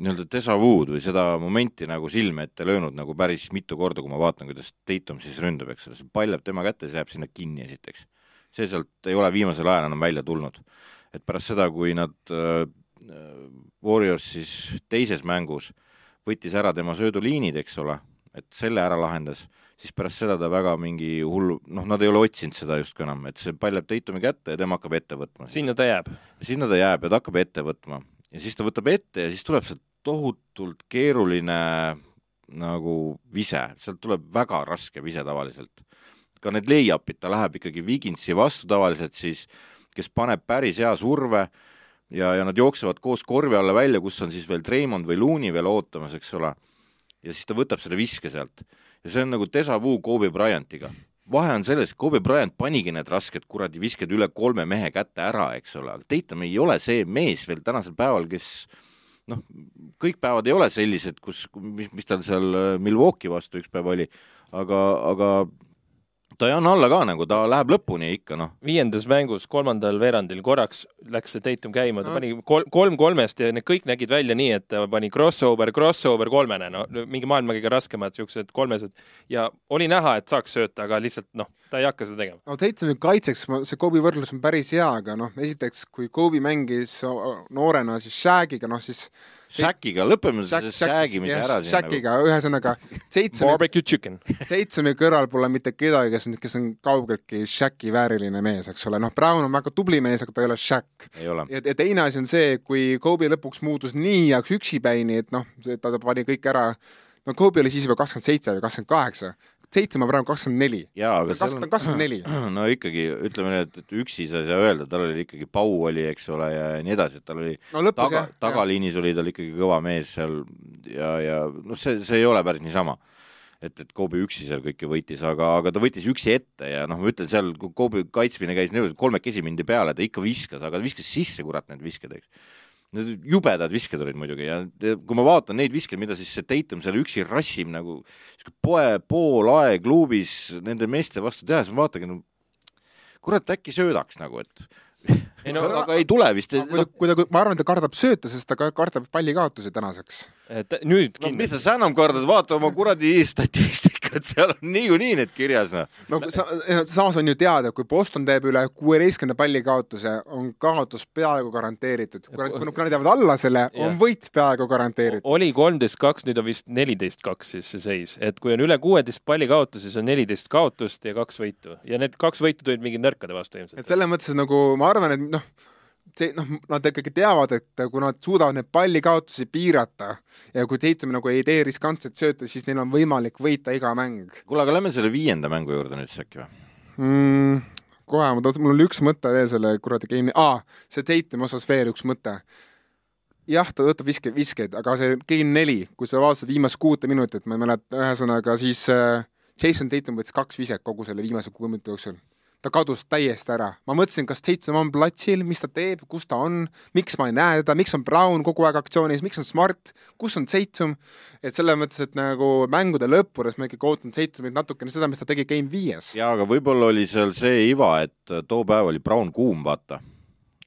Speaker 3: nii-öelda déjà vu'd või seda momenti nagu silme ette löönud nagu päris mitu korda, kui ma vaatan, kuidas Tatum siis ründab, eks ole, see pall jääb tema kätte, see jääb sinna kinni esiteks. see sealt ei ole viimasel ajal enam välja tulnud. et pärast seda, kui nad äh, Warriors siis teises mängus võttis ära tema sööduliinid, eks ole, et selle ära lahendas, siis pärast seda ta väga mingi hullu, noh, nad ei ole otsinud seda justkui enam, et see pall jääb Tatumi kätte ja tema hakkab ette võtma.
Speaker 1: sinna ta jääb?
Speaker 3: sinna ta jääb ja ta hakkab ette võtma ja siis ta võtab ette ja siis tuleb sealt tohutult keeruline nagu vise, sealt tuleb väga raske vise tavaliselt. ka need lay-up'id, ta läheb ikkagi Viginsi vastu tavaliselt siis, kes paneb päris hea surve ja, ja nad jooksevad koos korvi alla välja, kus on siis veel Treimond või Looney veel ootamas, eks ole. ja siis ta võtab selle viske sealt. ja see on nagu déjà vu Kobe Bryantiga. vahe on selles, Kobe Bryant panigi need rasked kuradi visked üle kolme mehe kätte ära, eks ole, aga Tatum ei ole see mees veel tänasel päeval, kes noh, kõik päevad ei ole sellised, kus, mis, mis tal seal äh, Milwaukee vastu üks päev oli, aga, aga ta ei anna alla ka nagu, ta läheb lõpuni ikka, noh.
Speaker 1: viiendas mängus, kolmandal veerandil korraks läks see Tatum käima, ta pani kolm, kolm kolmest ja need kõik nägid välja nii, et ta pani crossover, crossover kolmene, no mingi maailma kõige raskemad siuksed kolmesed ja oli näha, et saaks sööta, aga lihtsalt noh, ta ei hakka seda tegema.
Speaker 2: no Tatumi kaitseks see Kobe võrdlus on päris hea, aga noh, esiteks kui Kobe mängis noorena siis Shagiga, noh siis
Speaker 3: Shakiga, lõpeme selle Shagimise ära
Speaker 2: siin. Shakiga nagu., ühesõnaga
Speaker 1: Seitsumi,
Speaker 2: Seitsumi kõrval pole mitte kedagi, kes on, kes on kaugeltki Shaki vääriline mees, eks ole, noh, Brown on väga tubli mees, aga ta ei ole Shaq. ja, ja teine asi on see, kui Kobe lõpuks muutus nii heaks üksipäini, et noh, ta pani kõik ära, no Kobe oli siis juba kakskümmend seitse või kakskümmend kaheksa, Seitsme praegu kakskümmend neli.
Speaker 3: jaa, aga
Speaker 2: kas ta on kakskümmend neli?
Speaker 3: no ikkagi, ütleme nii, et, et üksi sa ei saa öelda, tal oli ikkagi Pau oli, eks ole, ja nii edasi, et tal oli
Speaker 2: no, lõpus,
Speaker 3: taga, tagaliinis oli tal ikkagi kõva mees seal ja, ja noh, see, see ei ole päris niisama et, et Kobe üksi seal kõike võitis, aga, aga ta võttis üksi ette ja noh, ma ütlen seal, kui Kobe kaitsmine käis niimoodi, kolmekesi mindi peale, ta ikka viskas, aga viskas sisse, kurat, need visked, eks. Need jubedad visked olid muidugi ja kui ma vaatan neid viskeid, mida siis see Tatum seal üksi rassib nagu sihuke poe poolaeg klubis nende meeste vastu teha, siis ma vaatangi, no kurat, äkki söödaks nagu, et ei no aga ei tule vist.
Speaker 2: kui ta, kui ta, ma arvan, et ta kardab sööta, sest ta kardab pallikaotusi tänaseks.
Speaker 1: et nüüd
Speaker 3: no, mis sa enam kardad, vaata oma kuradi statistikat, seal on niikuinii need kirjas, noh.
Speaker 2: no sa, samas on ju teada, kui Boston teeb üle kuueteistkümne pallikaotuse, on kaotus peaaegu garanteeritud. kui nad jäävad alla selle, on võit peaaegu garanteeritud.
Speaker 1: oli kolmteist kaks, nüüd on vist neliteist kaks siis see seis, et kui on üle kuueteist palli kaotusi, siis on neliteist kaotust ja kaks võitu ja need kaks võitu tulid mingi nõrkade vastu ilmselt.
Speaker 2: et selles mõttes nagu ma arvan, et noh, see noh, nad ikkagi teavad, et kui nad suudavad neid pallikaotusi piirata ja kui Tatum nagu ei tee riskantset sööta, siis neil on võimalik võita iga mäng.
Speaker 3: kuule, aga lähme selle viienda mängu juurde nüüd siis äkki või
Speaker 2: mm,? kohe, ma tahtsin, mul oli üks mõte veel selle kuradi game'i, aa, see Tatumi osas veel üks mõte. jah, ta võtab viske, viskeid, aga see game neli, kui sa vaatasid viimast kuute minutit, ma ei mäleta, ühesõnaga siis äh, Jason Tatum võttis kaks viset kogu selle viimase kuue minuti jooksul ta kadus täiesti ära. ma mõtlesin, kas Tatum on platsil, mis ta teeb, kus ta on, miks ma ei näe teda, miks on Brown kogu aeg aktsioonis, miks on Smart, kus on Tatum, et selles mõttes, et nagu mängude lõppudes ma ikkagi ootan Tatumit natukene seda, mis ta tegi Game viies.
Speaker 3: jaa, aga võib-olla oli seal see iva, et äh, too päev oli Brown kuum, vaata.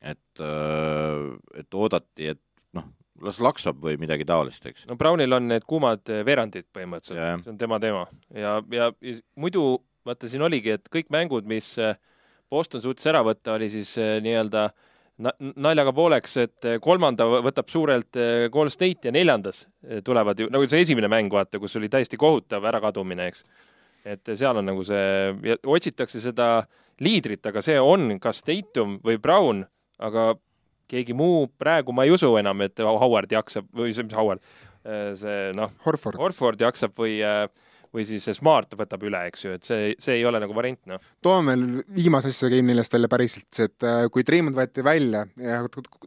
Speaker 3: et, äh, et oodati, et noh, las laksab või midagi taolist, eks.
Speaker 1: no Brownil on need kuumad äh, veerandid põhimõtteliselt, see on tema teema ja, ja, ja muidu vaata, siin oligi, et kõik mängud, mis äh, Boston suutis ära võtta, oli siis äh, nii-öelda naljaga pooleks, et äh, kolmanda võtab suurelt Golden State ja neljandas tulevad ju, nagu see esimene mäng, vaata, kus oli täiesti kohutav ärakadumine, eks. et seal on nagu see, otsitakse seda liidrit, aga see on kas Tatum või Brown, aga keegi muu praegu ma ei usu enam, et Howard jaksab või see, mis Howard, see noh.
Speaker 2: Horford
Speaker 1: jaksab või äh, või siis Smart võtab üle, eks ju, et see, see ei ole nagu variant, noh.
Speaker 2: toome veel viimase asja Game neljast välja päriselt, et äh, kui Treimond võeti välja ja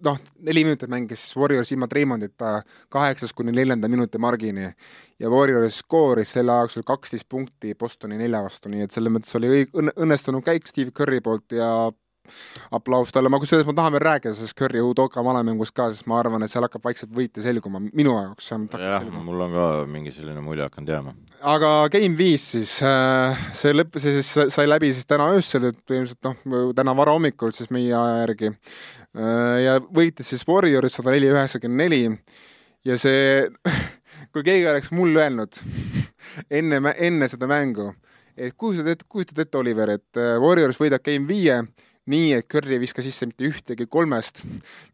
Speaker 2: noh, neli minutit mängis Warriors ilma Treimondita kaheksas kuni neljanda minuti margini ja Warriors skooris selle jooksul kaksteist punkti Bostoni nelja vastu, nii et selles mõttes oli õnnestunud käik Steve Curry poolt ja aplaus talle, ma kusjuures ma tahan veel rääkida sellest Curry Udoka valemängus ka, sest ma arvan, et seal hakkab vaikselt võite selguma, minu jaoks vähemalt
Speaker 3: jah, mul on ka mingi selline mulje hakanud jääma.
Speaker 2: aga Game viis siis, äh, see lõpp, see siis sai läbi siis täna öösel, et põhimõtteliselt noh, täna varahommikul siis meie aja järgi. Äh, ja võitis siis Warriors sada neli, üheksakümmend neli ja see, kui keegi oleks mulle öelnud enne, enne seda mängu, et kujutad ette, kujutad ette, Oliver, et äh, Warriors võidab Game viie nii, et Curry ei viska sisse mitte ühtegi kolmest,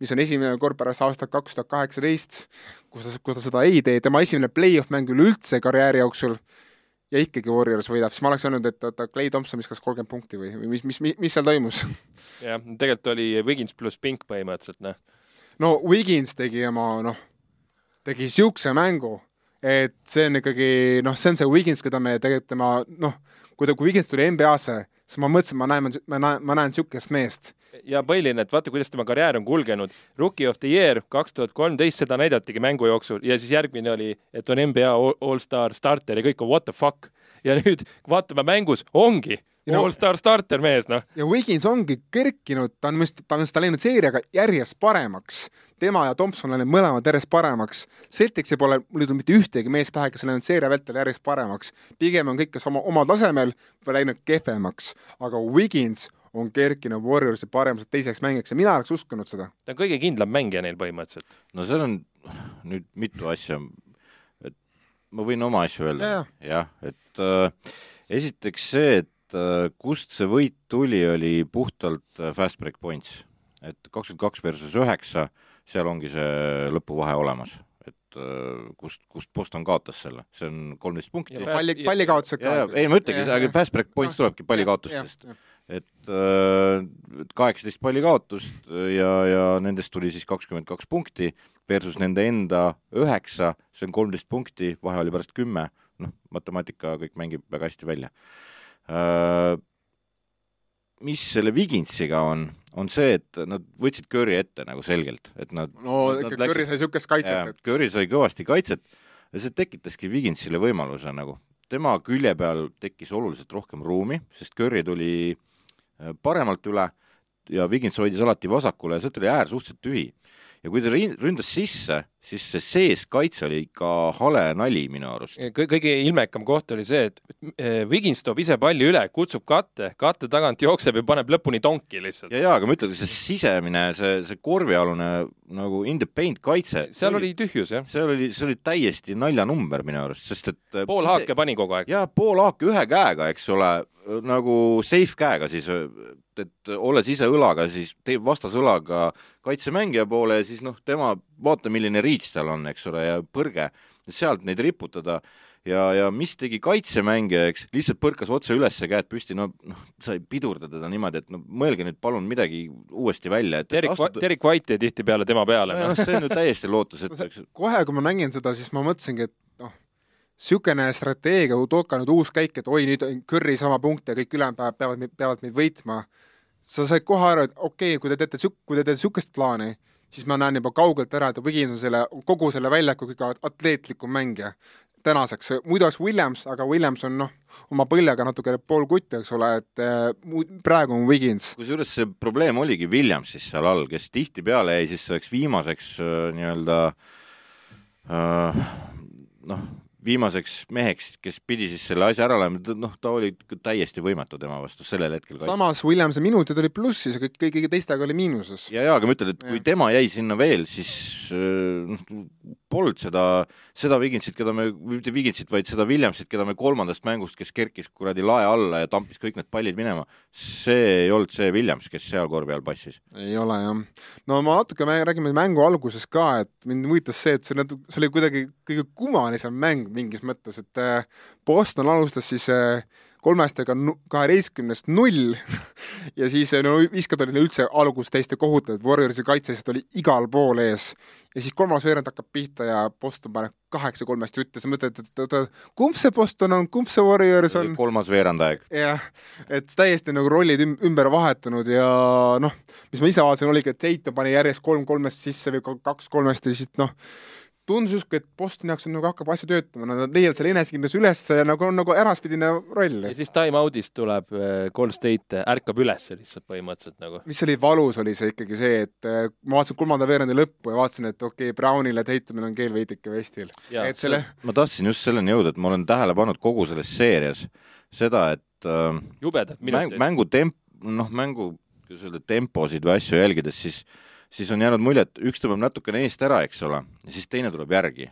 Speaker 2: mis on esimene kord pärast aastat kaks tuhat kaheksateist, kus ta, kus ta seda ei tee, tema esimene play-off mäng üleüldse karjääri jooksul ja ikkagi Warriors võidab, siis ma oleks öelnud, et oota, Clay Thompson viskas kolmkümmend punkti või, või mis, mis, mis, mis seal toimus?
Speaker 1: jah, tegelikult oli Wiggins pluss Pink põhimõtteliselt, noh.
Speaker 2: no Wiggins tegi oma, noh, tegi niisuguse mängu, et see on ikkagi, noh, see on see Wiggins, keda me tegelikult tema, noh, kui ta, kui Wiggins tuli NBA-sse, siis ma mõtlesin, ma näen, ma näen, ma näen niisugust meest.
Speaker 1: ja põhiline, et vaata, kuidas tema karjäär on kulgenud. Rookie of the year kaks tuhat kolmteist, seda näidatigi mängu jooksul ja siis järgmine oli, et on NBA all-star starter ja kõik on what the fuck. ja nüüd vaatame mängus, ongi no, all-star starter mees, noh.
Speaker 2: ja Wiggins ongi kerkinud, ta on, ta on, ta läinud seeriaga järjest paremaks. tema ja Thompson on läinud mõlemad järjest paremaks. Celticsi pole muidu mitte ühtegi meest pähe, kes on läinud seeria vältel järjest paremaks. pigem on kõik kas oma, oma tasemel või läinud kehvemaks. aga Wiggins on kerkinud Warriorsi paremaks teiseks mängiks ja mina oleks uskunud seda.
Speaker 1: ta on kõige kindlam mängija neil põhimõtteliselt.
Speaker 3: no seal on nüüd mitu asja. Ma võin oma asju öelda ja,? jah, et äh, esiteks see, et äh, kust see võit tuli, oli puhtalt äh, fast break points. et kakskümmend kaks versus üheksa, seal ongi see lõpuvahe olemas et äh, kust, kust Boston kaotas selle, see on kolmteist punkti.
Speaker 2: palli, pallikaotused
Speaker 3: ka. ei, ma ütlengi, aga fast break points tulebki pallikaotustest. Et kaheksateist palli kaotust ja, ja nendest tuli siis kakskümmend kaks punkti versus nende enda üheksa, see on kolmteist punkti, vahe oli pärast kümme, noh, matemaatika kõik mängib väga hästi välja. mis selle Viginsiga on, on see, et nad võtsid Curry ette nagu selgelt, et nad
Speaker 2: no ikka Curry sai niisugust kaitset,
Speaker 3: et Curry sai kõvasti kaitset ja see tekitaski Viginsile võimaluse nagu, tema külje peal tekkis oluliselt rohkem ruumi, sest Curry tuli äh, paremalt üle ja Vigins hoidis alati vasakule ja sealt oli äär suhteliselt tühi. ja kui ta ründas sisse, siis see seeskaitse oli ikka hale nali minu arust.
Speaker 1: kõige ilmekam koht oli see, et Wigins toob ise palli üle, kutsub katte, katte tagant jookseb ja paneb lõpuni tonki lihtsalt.
Speaker 3: ja, ja aga ma ütlen, see sisemine, see, see korvialune nagu in the paint kaitse.
Speaker 1: seal oli, tühjus, jah.
Speaker 3: seal oli, see oli täiesti naljanumber minu arust, sest et
Speaker 1: pool haake see, pani kogu aeg.
Speaker 3: jaa, pool haake ühe käega, eks ole, nagu safe käega siis, et olles ise õlaga, siis teeb vastasõlaga kaitsemängija poole ja siis noh, tema vaata, milline reach tal on, eks ole, ja põrge, sealt neid riputada ja, ja mis tegi kaitsemängija, eks, lihtsalt põrkas otse üles, käed püsti, no noh, sa ei pidurda teda niimoodi, et no mõelge nüüd palun midagi uuesti välja, et
Speaker 1: Derek astuda..., Derek White jäi tihtipeale tema peale.
Speaker 3: noh, see on ju täiesti lootusetu, eks.
Speaker 2: kohe, kui ma nägin seda, siis ma mõtlesingi, et noh, niisugune strateegia, Udoka nüüd uus käik, et oi, nüüd on Curry sama punkt ja kõik ülejäänud päevad peavad, peavad meid võitma, sa said kohe aru, et okei okay,, kui te teete, kui te teete niisugust plaani, siis ma näen juba kaugelt ära, et Wiggins on selle, kogu selle väljaku kõige atleetlikum mängija tänaseks, muidu oleks Williams, aga Williams on noh, oma põllega natukene pool kutti, eks ole, et äh, praegu on Wiggins.
Speaker 3: kusjuures see probleem oligi Williamsis seal all, kes tihtipeale jäi siis selleks viimaseks äh, nii-öelda äh, noh, viimaseks meheks, kes pidi siis selle asja ära olema, noh, ta oli täiesti võimatu tema vastu sellel hetkel.
Speaker 2: samas Williamsi minutid olid plussis kõik, kõigi teistega oli miinuses.
Speaker 3: ja, ja aga ma ütlen, et kui ja. tema jäi sinna veel, siis noh, polnud seda, seda Viginsit, keda me, mitte Viginsit, vaid seda Williamsit, keda me kolmandast mängust, kes kerkis kuradi lae alla ja tampis kõik need pallid minema, see ei olnud see Williams, kes seal korvi all passis.
Speaker 2: ei ole jah. no ma natuke räägime mängu alguses ka, et mind huvitas see, et see see oli kuidagi kõige kummalisem mäng mingis mõttes, et äh, Boston alustas siis äh, kolmestega kaheteistkümnest null ja siis no viskad olid üldse alguses täiesti kohutavad, Warriorsi kaitselised oli igal pool ees. ja siis kolmas veerand hakkab pihta ja Boston paneb kaheksa kolmest jutti, sa mõtled, et oota, kumb see Boston on, kumb see Warriors on?
Speaker 3: kolmas veerand aeg.
Speaker 2: jah, et täiesti nagu rollid ümber vahetunud ja noh, mis ma ise vaatasin, oligi, et Tate pani järjest kolm kolmest sisse või kaks kolmest ja siis noh, tundus justkui, et Bostoni jaoks on nagu hakkab asja töötama, nad leiavad selle enesekindluse üles ja nagu on nagu äraspidine roll.
Speaker 1: ja siis time-out'ist tuleb äh, Gold State, äh, ärkab üles lihtsalt põhimõtteliselt nagu.
Speaker 2: mis oli valus, oli see ikkagi see, et äh, ma vaatasin kolmanda veerandi lõppu ja vaatasin, et okei okay,, Brownile Tatumil on keel veidike vestil.
Speaker 3: et selle ma tahtsin just selleni jõuda, et ma olen tähele pannud kogu selles seerias seda, et äh,
Speaker 1: jubedad minutid
Speaker 3: mäng,. mängu temp-, noh, mängu, kuidas öelda, temposid või asju jälgides, siis siis on jäänud mulje, et üks tõmbab natukene eest ära, eks ole, ja siis teine tuleb järgi.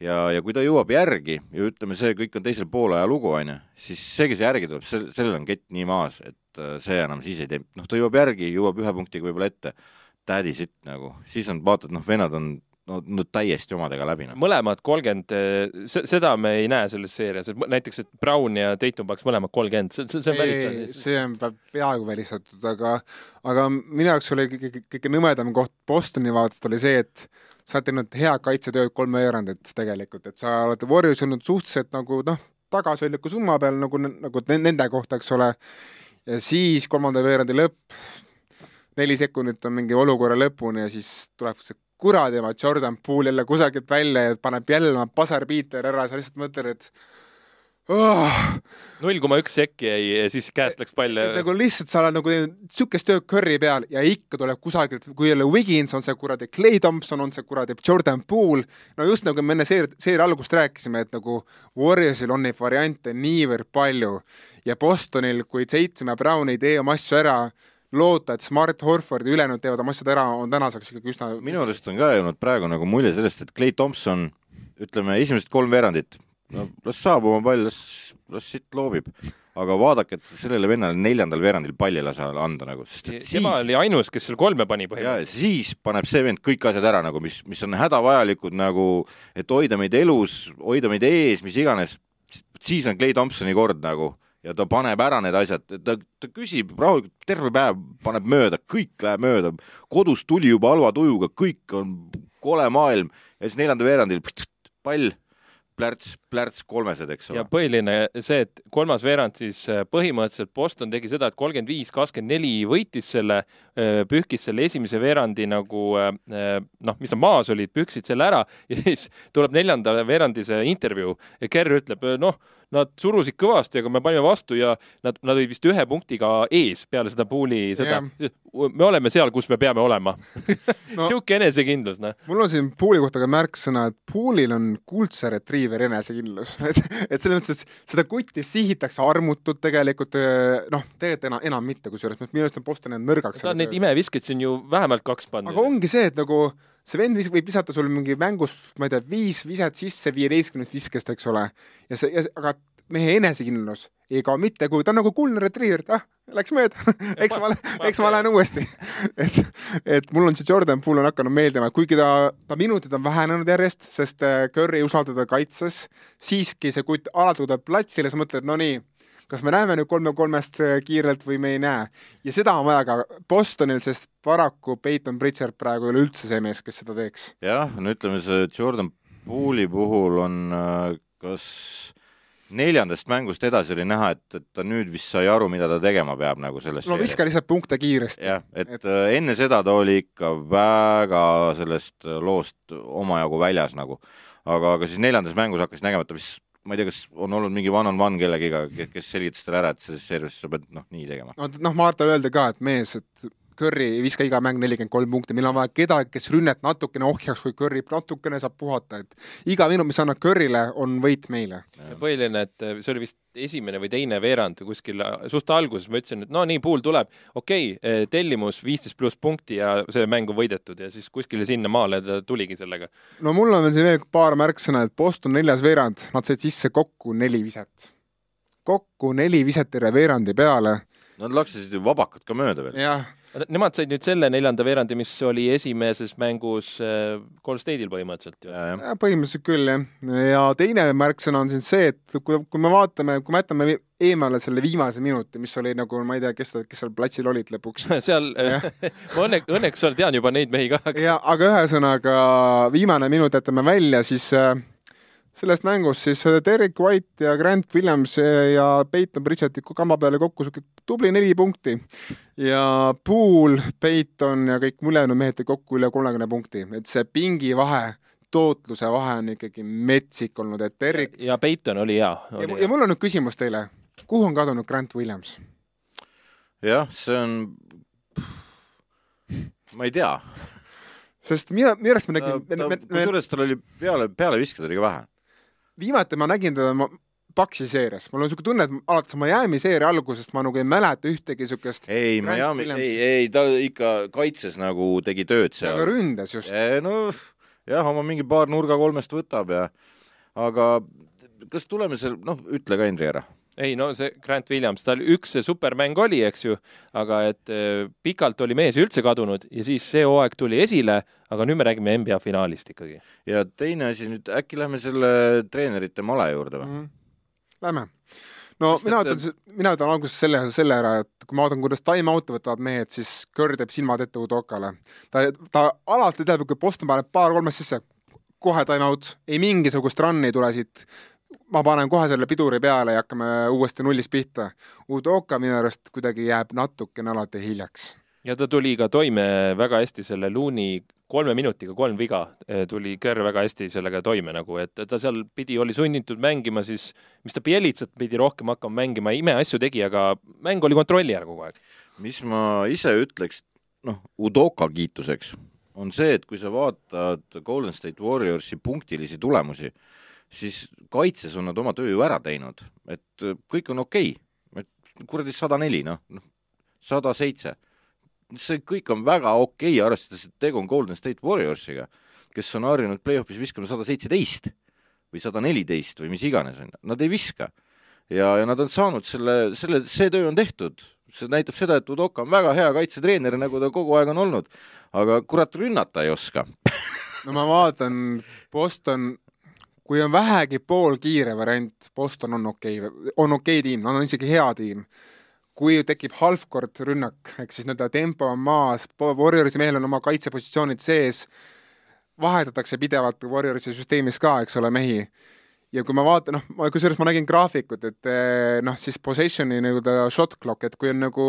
Speaker 3: ja, ja kui ta jõuab järgi ja ütleme, see kõik on teisel poolaja lugu, on ju, siis see, kes järgi tuleb, sel, sellel on kett nii maas, et äh, see enam siis ei tee, noh, ta jõuab järgi, jõuab ühe punktiga võib-olla ette, tädi sitt nagu, siis on, vaatad, noh, vennad on no, no täiesti omadega läbi no..
Speaker 1: mõlemad kolmkümmend, eh, seda me ei näe selles seerias, et näiteks, et Brown ja Tatum peaks mõlemad kolmkümmend, see, see on välistatud.
Speaker 2: see on peaaegu välistatud, aga, aga minu jaoks oli kõige, kõige nõmedam koht Bostoni vaatest oli see, et sa oled teinud head kaitsetööd kolm veerandit tegelikult, et sa oled Warriors olnud suhteliselt nagu noh, tagasihoidliku summa peal nagu, nagu nende kohta, eks ole, ja siis kolmanda veerandi lõpp, neli sekundit on mingi olukorra lõpuni ja siis tuleb see kuradi oma Jordan Poole jälle kusagilt välja ja paneb jälle oma pasarbiiter ära, sa lihtsalt mõtled, et
Speaker 1: oh. null koma üks sekki jäi ja siis käest läks pall.
Speaker 2: nagu lihtsalt sa oled nagu niisugust tööd curry peal ja ikka tuleb kusagilt, kui jälle Wiggins on see kuradi Clay Thompson, on see kuradi Jordan Poole, no just nagu me enne seeria, seeria algust rääkisime, et nagu Warriorsil on neid variante niivõrd palju ja Bostonil, kui Seitsme Brown ei tee oma asju ära, loota, et Smart, Horford ja ülejäänud teevad oma asjad ära, on tänaseks ikkagi üsna
Speaker 3: minu arust on ka jäänud praegu nagu mulje sellest, et Clay Thompson, ütleme, esimesed kolm veerandit, no las saab oma pall, las, las siit loobib. aga vaadake, et sellele vennale neljandal veerandil palli lase anda nagu,
Speaker 1: sest et siis tema oli ainus, kes seal kolme pani põhimõtteliselt.
Speaker 3: siis paneb see vend kõik asjad ära nagu, mis, mis on hädavajalikud nagu, et hoida meid elus, hoida meid ees, mis iganes, siis on Clay Thompsoni kord nagu ja ta paneb ära need asjad, ta, ta küsib rahulikult, terve päev paneb mööda, kõik läheb mööda, kodus tuli juba halva tujuga, kõik on kole maailm. Ja siis neljanda veerandil pall plärts, plärts kolmesed, eks ole.
Speaker 1: ja põhiline see, et kolmas veerand siis äh, põhimõtteliselt Boston tegi seda, et kolmkümmend viis, kakskümmend neli võitis selle, äh, pühkis selle esimese veerandi nagu äh, noh, mis nad maas olid, pühkisid selle ära. Ja siis tuleb neljanda veerandi see intervjuu. Ja Kerr ütleb, noh nad surusid kõvasti, aga me panime vastu ja nad, nad olid vist ühe punktiga ees peale seda pooli seda yeah.. me oleme seal, kus me peame olema no, sihuke enesekindlus, noh.
Speaker 2: mul on siin pooli kohta ka märksõna, et poolil on kuldse retriiver enesekindlus et, et selles mõttes, et seda kutti sihitakse armutult tegelikult, noh, tegelikult enam, enam mitte, kusjuures minu arust on Boston jäänud nõrgaks.
Speaker 1: ta on neid imeviskeid siin ju vähemalt kaks pannud.
Speaker 2: aga ongi see, et nagu see vend võib visata sul mingi mängus, ma ei tea, viis viset sisse viieteistkümnest viskest, eks ole. ja see, aga mehe enesekindlus. Ei kao mitte, kui ta on nagu kuldne retriiver, et ah, läks mööda. Eks ma, eks ma lähen uuesti. Et, et mul on see Jordan Poole on hakanud meeldima, kuigi ta, ta minutid on vähenenud järjest, sest äh, Curry ei usalda teda kaitses, siiski see kutt alati tuleb platsile, sa mõtled, no nii kas me näeme nüüd kolme kolmest äh, kiirelt või me ei näe. ja seda on vaja ka Bostonil, sest paraku Peyton Pritchard praegu ei ole üldse see mees, kes seda teeks.
Speaker 3: jah, no ütleme, see Jordan Poole'i puhul on äh, kas neljandast mängust edasi oli näha, et, et ta nüüd vist sai aru, mida ta tegema peab nagu selles
Speaker 2: no viska lihtsalt punkte kiiresti.
Speaker 3: jah, et, et äh, enne seda ta oli ikka väga sellest loost omajagu väljas nagu. aga, aga siis neljandas mängus hakkas nägema, et ta vist ma ei tea, kas on olnud mingi one-on-one kellegiga, kes selgitas talle ära, et selles service'is sa pead noh, nii tegema.
Speaker 2: no noh, Martal öeldi ka, et mees, et Curry ei viska iga mäng nelikümmend kolm punkti, meil on vaja kedagi, kes rünnet natukene ohjaks, kui Curry natukene saab puhata, et iga minut, mis annad Curry'le, on võit meile.
Speaker 1: põhiline, et see oli vist esimene või teine veerand kuskil suht alguses, ma ütlesin, et no nii, pool tuleb, okei okay,, tellimus viisteist pluss punkti ja see mäng on võidetud ja siis kuskile sinnamaale ta tuligi sellega.
Speaker 2: no mul on veel siin veel paar märksõna, et Boston neljas veerand, nad said sisse kokku neli viset. kokku neli viset terve veerandi peale.
Speaker 3: Nad laksisid ju vabakad ka mööda veel.
Speaker 2: jah
Speaker 1: Nemad said nüüd selle neljanda veerandi, mis oli esimeses mängus äh, Gold State'il põhimõtteliselt ju.
Speaker 2: põhimõtteliselt küll jah. ja teine märksõna on siin see, et kui, kui me vaatame, kui me jätame eemale selle viimase minuti, mis oli nagu ma ei tea, kes, kes seal platsil olid lõpuks
Speaker 1: seal ma õnneks, õnneks seal tean juba neid mehi ka.
Speaker 2: ja aga ühesõnaga viimane minut jätame välja, siis äh, sellest mängust siis äh, Derek White ja Grant Williams äh, ja Peyton Pritchard kamba peale kokku sihuke tubli neli punkti. Ja Pool, Peyton ja kõik ülejäänud mehed tõid kokku üle kolmekümne punkti, et see pingi vahe tootluse vahe on ikkagi metsik olnud, et Derek
Speaker 1: ja Peyton oli hea.
Speaker 2: ja, ja mul on nüüd küsimus teile, kuhu on kadunud Grant Williams?
Speaker 3: jah, see on, ma ei tea.
Speaker 2: Sest mina, minu arust me nägime
Speaker 3: kusjuures tal oli peale, peale viskada oli ka vähe
Speaker 2: viimati ma nägin teda Paksi seerias, mul on niisugune tunne, et alates Miami seeria algusest ma nagu ei mäleta ühtegi niisugust
Speaker 3: ei, Miami, ei, ei, ta ikka kaitses nagu tegi tööd seal.
Speaker 2: aga ründas just.
Speaker 3: no jah, oma mingi paar nurga kolmest võtab ja aga kas tuleme seal, noh, ütle ka, Henri, ära
Speaker 1: ei no see Grant Williams, tal üks supermäng oli, eks ju, aga et äh, pikalt oli mees üldse kadunud ja siis see hooaeg tuli esile, aga nüüd me räägime NBA finaalist ikkagi.
Speaker 3: ja teine asi nüüd, äkki lähme selle treenerite male juurde või mm? -hmm.
Speaker 2: Lähme. no Sest mina ütlen, mina ütlen alguses selle, selle ära, et kui ma vaatan, kuidas time-out'e võtavad mehed, siis Kõrr teeb silmad ette Udokale. ta, ta alati teab, kui Boston paneb paar-kolmest sisse, kohe time-out, ei mingisugust run'i ei tule siit ma panen kohe selle piduri peale ja hakkame uuesti nullist pihta. Udoka minu arust kuidagi jääb natukene alati hiljaks.
Speaker 1: ja ta tuli ka toime väga hästi selle Looney kolme minutiga kolm viga eh, tuli Kerr väga hästi sellega toime nagu, et ta seal pidi, oli sunnitud mängima siis, mis ta Bielitsat pidi rohkem hakkama mängima, imeasju tegi, aga mäng oli kontrolli all kogu aeg.
Speaker 3: mis ma ise ütleks, noh, Udoka kiituseks, on see, et kui sa vaatad Golden State Warriorsi punktilisi tulemusi, siis kaitses on nad oma töö ju ära teinud, et äh, kõik on okei okay., et kuradi sada neli, noh, noh, sada seitse. see kõik on väga okei okay,, arvestades, et tegu on Golden State Warriorsiga, kes on harjunud play-off'is viskama sada seitseteist või sada neliteist või mis iganes, on ju, nad ei viska. ja, ja nad on saanud selle, selle, see töö on tehtud, see näitab seda, et Udoka on väga hea kaitsetreener, nagu ta kogu aeg on olnud, aga kurat, rünnata ei oska
Speaker 2: no ma vaatan, Boston kui on vähegi poolkiire variant, Boston on okei okay,, on okei okay tiim, nad on isegi hea tiim. kui tekib half-court rünnak, ehk siis nii-öelda tempo on maas, Warriorsi mehel on oma kaitsepositsioonid sees, vahetatakse pidevalt Warriorsi süsteemis ka, eks ole, mehi ja kui ma vaatan, noh, kusjuures ma nägin graafikut, et eh, noh, siis possession'i nii-öelda shot clock, et kui on nagu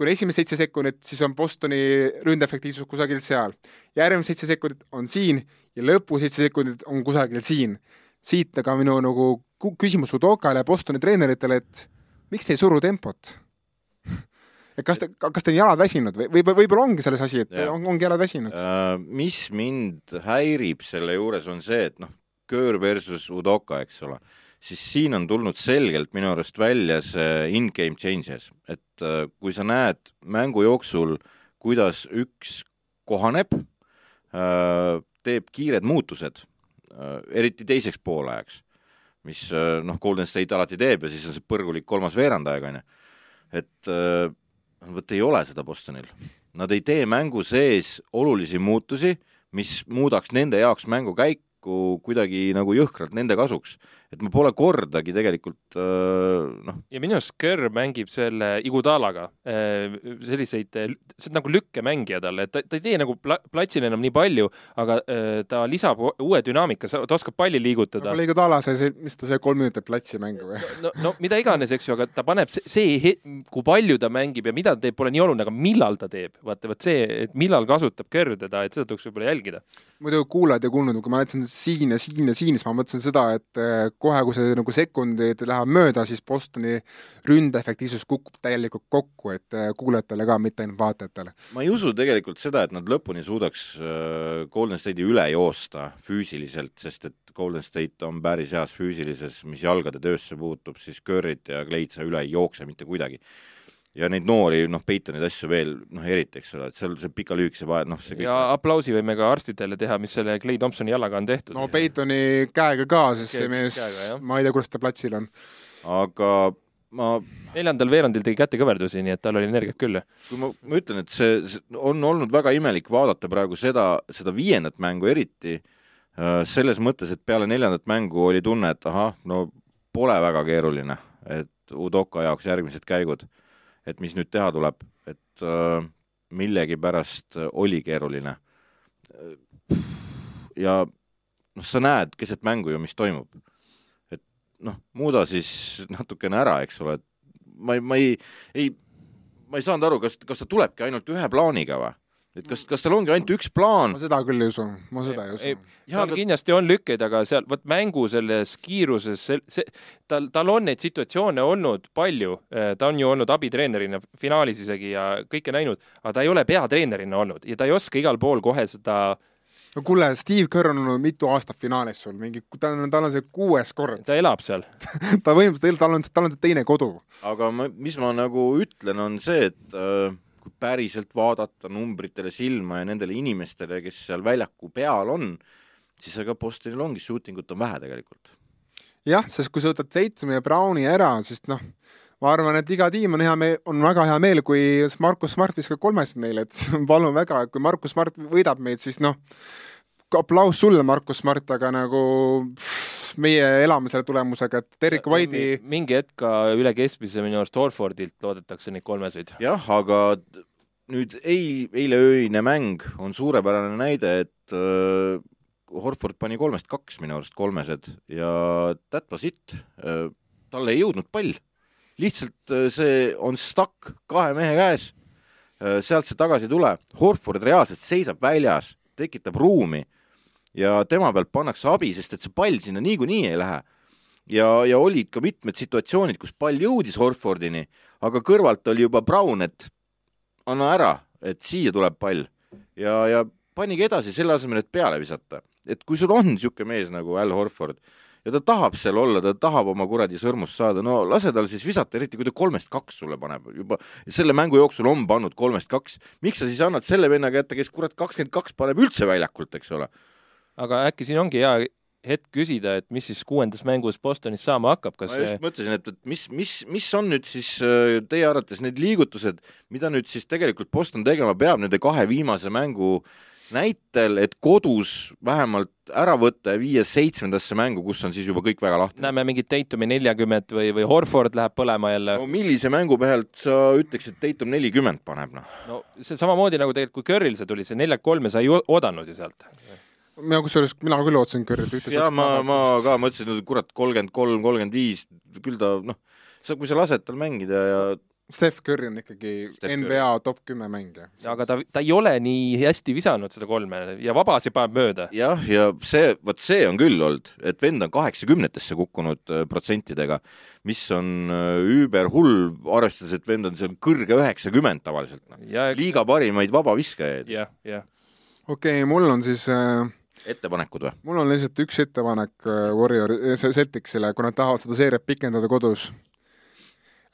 Speaker 2: kui on esimesed seitse sekundit, siis on Bostoni ründeefektiivsus kusagil seal. järgmised seitse sekundit on siin ja lõpu seitse sekundit on kusagil siin. siit aga minu nagu küsimus Udokale ja Bostoni treeneritele, et miks te ei suru tempot et kas te, kas teil on jalad väsinud või, või võib-olla ongi selles asi, et ja. on, ongi jalad väsinud uh,?
Speaker 3: mis mind häirib selle juures, on see, et noh, Köör versus Udoka, eks ole siis siin on tulnud selgelt minu arust välja see in-game changes, et äh, kui sa näed mängu jooksul, kuidas üks kohaneb, äh, teeb kiired muutused, äh, eriti teiseks poolajaks, mis noh, Golden State alati teeb ja siis on see põrgulik kolmas veerandaeg, on ju, et vot ei ole seda Bostonil. Nad ei tee mängu sees olulisi muutusi, mis muudaks nende jaoks mängu käiku kuidagi nagu jõhkralt nende kasuks et ma pole kordagi tegelikult äh, noh.
Speaker 1: ja minu arust Kerr mängib selle Igudalaga äh, selliseid, see on nagu lükkemängija talle, et ta, ta ei tee nagu pla, platsil enam nii palju, aga äh, ta lisab uue dünaamika, ta oskab palli liigutada.
Speaker 2: aga Igudala sai, mis ta sai, kolm minutit platsi mängu või?
Speaker 1: no, no mida iganes, eks ju, aga ta paneb see, see, kui palju ta mängib ja mida ta teeb, pole nii oluline, aga millal ta teeb, vaata, vot see, et millal kasutab Kerr teda, et seda tuleks võib-olla jälgida.
Speaker 2: muidu kuulajad ei kuulnud, kui ma ütlesin siin ja siin ja siin, siis ma mõtlesin seda, et kohe, kui see nagu sekundid lähevad mööda, siis Bostoni ründeefektiivsus kukub täielikult kokku, et äh, kuulajatele ka, mitte ainult vaatajatele.
Speaker 3: ma ei usu tegelikult seda, et nad lõpuni suudaks äh, Golden State'i üle joosta füüsiliselt, sest et Golden State on päris heas füüsilises, mis jalgade töösse puutub, siis Curry't ja Clay'd sa üle ei jookse mitte kuidagi ja neid noori, noh, Peitoneid asju veel, noh, eriti, eks ole, et seal see pika-lühikese vahe, noh, see kõik
Speaker 1: ja aplausi võime ka arstidele teha, mis selle Clay Thompsoni jalaga on tehtud.
Speaker 2: no Peitoni käega ka, sest see mees, ma ei tea, kuidas ta platsil on.
Speaker 3: aga ma
Speaker 1: neljandal veerandil tegi kätekõverdusi, nii et tal oli energiat küll.
Speaker 3: kui ma, ma ütlen, et see, see on olnud väga imelik vaadata praegu seda, seda viiendat mängu eriti, äh, selles mõttes, et peale neljandat mängu oli tunne, et ahah, no pole väga keeruline, et Udoka jaoks järgmised käigud et mis nüüd teha tuleb, et äh, millegipärast oli keeruline. ja noh, sa näed keset mängu ju, mis toimub. et noh, muuda siis natukene ära, eks ole, et ma ei, ma ei, ei, ma ei saanud aru, kas, kas ta tulebki ainult ühe plaaniga või? Et kas, kas tal ongi ainult üks plaan?
Speaker 2: ma seda küll ei usu, ma seda ei usu.
Speaker 1: tal aga... kindlasti on lükkeid, aga seal, vot mängu selles kiiruses, see, see, tal, tal on neid situatsioone olnud palju, äh, ta on ju olnud abitreenerina finaalis isegi ja kõike näinud, aga ta ei ole peatreenerina olnud ja ta ei oska igal pool kohe seda
Speaker 2: no kuule, Steve Kerr on olnud mitu aastat finaalis sul, mingi, tal on, tal on see kuues kord.
Speaker 1: ta elab seal
Speaker 2: ta põhimõtteliselt, tal on, tal on see teine kodu.
Speaker 3: aga ma, mis ma nagu ütlen, on see, et äh kui päriselt vaadata numbritele silma ja nendele inimestele, kes seal väljaku peal on, siis ega Bostonil ongi shooting ut on vähe tegelikult.
Speaker 2: jah, sest kui sa võtad seitsme ja Browni ära, siis noh, ma arvan, et iga tiim on hea meel, on väga hea meel, kui Markus Smart viskab kolmest neile, et palun väga, et kui Markus Smart võidab meid, siis noh, aplaus sulle, Markus Smart, aga nagu pff, meie elame selle tulemusega, et Derek White'i
Speaker 1: mingi hetk ka üle keskmise minu arust Horfordilt loodetakse neid kolmeseid.
Speaker 3: jah, aga nüüd ei, eileöine mäng on suurepärane näide, et äh, Horford pani kolmest kaks minu arust kolmesed ja that was it äh,. talle ei jõudnud pall. lihtsalt äh, see on stuck kahe mehe käes äh,. sealt see tagasi ei tule. Horford reaalselt seisab väljas, tekitab ruumi ja tema pealt pannakse abi, sest et see pall sinna niikuinii ei lähe. ja, ja olid ka mitmed situatsioonid, kus pall jõudis Horfordini, aga kõrvalt oli juba Brown, et anna ära, et siia tuleb pall. ja, ja panigi edasi selle asemel, et peale visata. et kui sul on niisugune mees nagu Al Horford ja ta tahab seal olla, ta tahab oma kuradi sõrmust saada, no lase tal siis visata, eriti kui ta kolmest kaks sulle paneb, juba selle mängu jooksul on pannud kolmest kaks. miks sa siis annad selle venna kätte, kes kurat kakskümmend kaks paneb üldse väljakult, eks ole
Speaker 1: aga äkki siin ongi hea hetk küsida, et mis siis kuuendas mängus Bostonis saama hakkab, kas
Speaker 3: ma just mõtlesin, et, et mis, mis, mis on nüüd siis äh, teie arvates need liigutused, mida nüüd siis tegelikult Boston tegema peab nende kahe viimase mängu näitel, et kodus vähemalt ära võtta ja viia seitsmendasse mängu, kus on siis juba kõik väga lahti.
Speaker 1: näeme mingit Tatumi neljakümmet või, või Horford läheb põlema jälle.
Speaker 3: no millise mängu pealt sa ütleksid, et Tatum nelikümmend paneb, noh?
Speaker 1: no see samamoodi nagu tegelikult, kui Curry'l see tuli, see neljak kolme sa ei oodanud ju sealt.
Speaker 2: Mina kusjuures, mina küll ootasin Curry't.
Speaker 3: ja ma, ma ka mõtlesin, et kurat, kolmkümmend kolm, kolmkümmend viis, küll ta noh, sa, kui sa lased tal mängida ja
Speaker 2: Steph Curry on ikkagi Steph NBA Curry. top kümme mängija.
Speaker 1: aga ta, ta ei ole nii hästi visanud seda kolme ja vabasi paneb mööda.
Speaker 3: jah, ja see, vot see on küll olnud, et vend on kaheksakümnetesse kukkunud äh, protsentidega, mis on äh, üüberhull, arvestades, et vend on seal kõrge üheksakümmend tavaliselt. Noh. liiga parimaid vabaviskajaid.
Speaker 1: jah, jah.
Speaker 2: okei okay,, mul on siis äh
Speaker 3: ettepanekud või?
Speaker 2: mul on lihtsalt üks ettepanek Warrior, Celticsile, kui nad tahavad seda seeriat pikendada kodus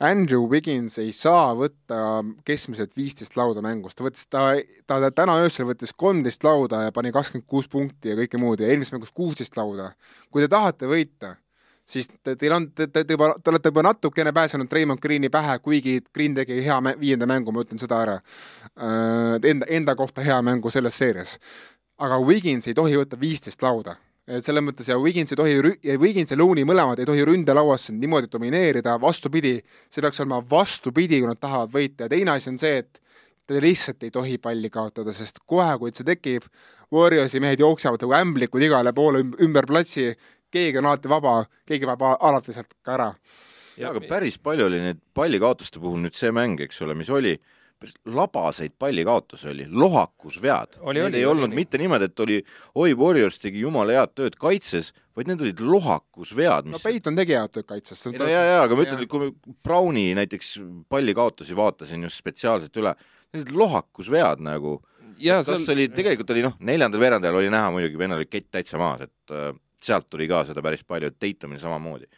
Speaker 2: Andrew Wiggins ei saa võtta keskmiselt viisteist lauda mängust, ta võttis, ta, ta täna öösel võttis kolmteist lauda ja pani kakskümmend kuus punkti ja kõike muud ja eelmises mängus kuusteist lauda. kui te tahate võita, siis te, teil on, te, te, te juba, te olete juba natukene pääsenud Raymond Greeni pähe, kuigi Green tegi hea mä viienda mängu, ma ütlen seda ära. Äh, enda, enda kohta hea mängu selles seerias. Aga Wiggins ei tohi võtta viisteist lauda. Et selles mõttes ja Wiggins ei tohi, Wiggins ja Looney mõlemad ei tohi ründelauas niimoodi domineerida, vastupidi, see peaks olema vastupidi, kui nad tahavad võita. Ja teine asi on see, et te lihtsalt ei tohi palli kaotada, sest kohe, kui see tekib, Warriorsi mehed jooksevad nagu ämblikud igale poole ümber platsi, keegi on alati vaba, keegi peab alati sealt ka ära.
Speaker 3: jaa, aga päris palju oli neid pallikaotuste puhul nüüd see mäng, eks ole, mis oli labaseid pallikaotusi oli, lohakusvead. Need ei olnud oli. mitte niimoodi, et oli oi, Warriors tegi jumala head tööd kaitses, vaid need olid lohakusvead
Speaker 2: mis.... no Peiton tegi head tööd kaitses.
Speaker 3: no ja, ja, aga ma ütlen, et kui Browni näiteks pallikaotusi vaatasin just spetsiaalselt üle, need olid lohakusvead nagu. kas seal... oli, tegelikult oli noh, neljandal veerandajal oli näha muidugi, vennal oli kett täitsa maas, et äh, sealt tuli ka seda päris palju, et Daytonil samamoodi.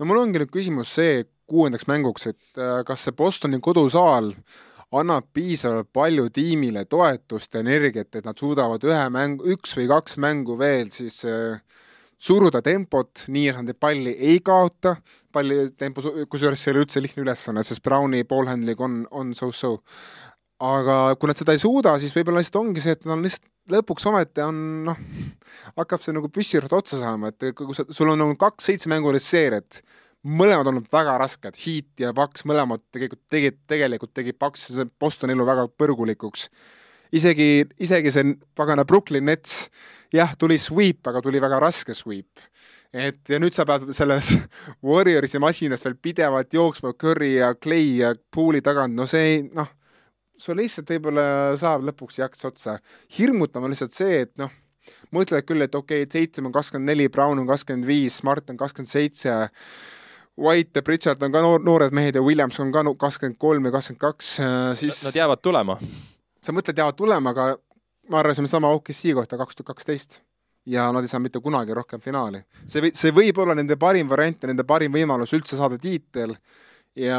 Speaker 2: no mul ongi nüüd küsimus see kuuendaks mänguks, et äh, kas see Bostoni kodusaal äh, annab piisavalt palju tiimile toetust energiat, et nad suudavad ühe mängu, üks või kaks mängu veel siis äh, suruda tempot, nii et nad palli ei kaota, palli tempo, kusjuures see ei ole üldse lihtne ülesanne, sest Browni ballhandling on, on so-so. aga kui nad seda ei suuda, siis võib-olla lihtsalt ongi see, et nad lihtsalt lõpuks ometi on noh, hakkab see nagu püssirõhk otsa saama, et kui sa, sul on nagu kaks seitsmemängulist seeriat, mõlemad olnud väga rasked, Heat ja Paks, mõlemad tegelikult tegid, tegelikult tegi Paks Bostoni elu väga põrgulikuks. isegi, isegi see pagana Brooklyn Nets, jah, tuli sweep, aga tuli väga raske sweep. et ja nüüd sa pead selles Warriorsi masinas veel pidevalt jooksma Curry ja Clay ja Poole'i tagant, no see ei, noh, sul lihtsalt võib-olla saab lõpuks jaks otsa. hirmutav on lihtsalt see, et noh, mõtled küll, et okei okay,, et Seitsem on kakskümmend neli, Brown on kakskümmend viis, Smart on kakskümmend seitse, White ja Pritchard on ka noor, noored mehed ja Williams on ka kakskümmend kolm ja kakskümmend kaks, äh, siis
Speaker 1: Nad jäävad tulema.
Speaker 2: sa mõtled, jäävad tulema, aga me arvasime sama OKC kohta kaks tuhat kaksteist ja nad ei saa mitte kunagi rohkem finaali. see või, see võib olla nende parim variant ja nende parim võimalus üldse saada tiitel ja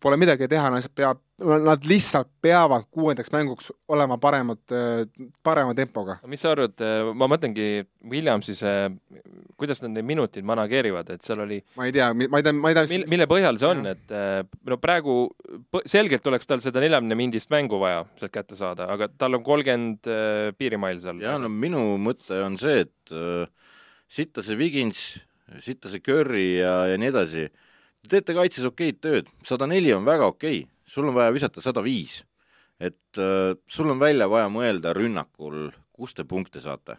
Speaker 2: pole midagi teha, nad peab nad lihtsalt peavad kuuendaks mänguks olema paremad, parema tempoga.
Speaker 1: mis sa arvad, ma mõtlengi Williamsi see, kuidas nad neid minuteid manageerivad, et seal oli
Speaker 2: ma ei tea, ma ei tea, ma ei tea
Speaker 1: mille, mille põhjal see on, et no praegu selgelt oleks tal seda neljakümne mindist mängu vaja sealt kätte saada, aga tal on kolmkümmend piirimail seal.
Speaker 3: jaa, no minu mõte on see, et äh, sitta see Wigins, sitta see Curry ja, ja nii edasi, te teete kaitses okeid tööd, sada neli on väga okei sul on vaja visata sada viis. et äh, sul on välja vaja mõelda rünnakul, kust te punkte saate.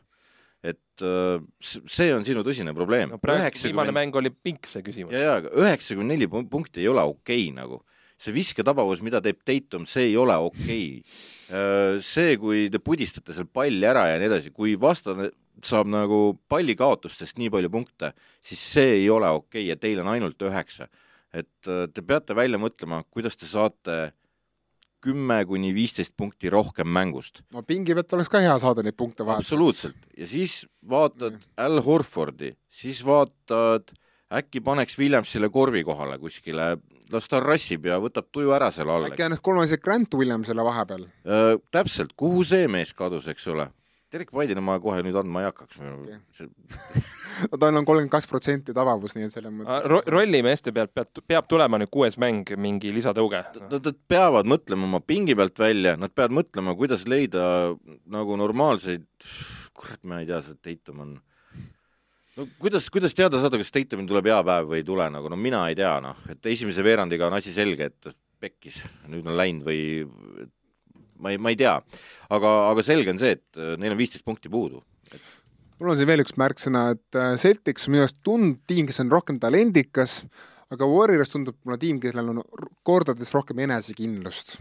Speaker 3: et äh, see on sinu tõsine probleem
Speaker 1: no,. praegu 90... viimane mäng oli pink, see küsimus.
Speaker 3: ja, ja üheksakümmend neli punkti ei ole okei okay, nagu see visketabavus, mida teeb Tatum, see ei ole okei okay.. see, kui te pudistate seal palli ära ja nii edasi, kui vastane saab nagu pallikaotustest nii palju punkte, siis see ei ole okei okay ja teil on ainult üheksa et äh, te peate välja mõtlema, kuidas te saate kümme kuni viisteist punkti rohkem mängust.
Speaker 2: no pingi pealt oleks ka hea saada neid punkte vahepeal.
Speaker 3: absoluutselt, ja siis vaatad. Al Horfordi, siis vaatad, äkki paneks Williamsile korvi kohale kuskile, las ta rassib ja võtab tuju ära seal all.
Speaker 2: äkki annaks kolmandase Grant Williamsile vahepeal
Speaker 3: äh,? täpselt, kuhu see mees kadus, eks ole? Derek White'ile ma kohe nüüd andma ei hakkaks okay.
Speaker 2: See... no tal on kolmkümmend kaks protsenti tabavus, nii et selles mõttes
Speaker 1: Ro. rollimeeste pealt peab, peab tulema nüüd kuues mäng mingi lisatõuge.
Speaker 3: Nad peavad mõtlema oma pingi pealt välja, nad peavad mõtlema, kuidas leida nagu normaalseid, kurat, ma ei tea, see Tatum on no kuidas, kuidas teada saada, kas Tatumil tuleb hea päev või ei tule, nagu no mina ei tea, noh, et esimese veerandiga on asi selge, et pekkis, nüüd on läinud või ma ei, ma ei tea. aga, aga selge on see, et äh, neil on viisteist punkti puudu et....
Speaker 2: mul on siin veel üks märksõna, et äh, Celtics on minu arust tund-, tiim, kes on rohkem talendikas aga Warriors tundub mulle tiim, kellel on kordades rohkem enesekindlust.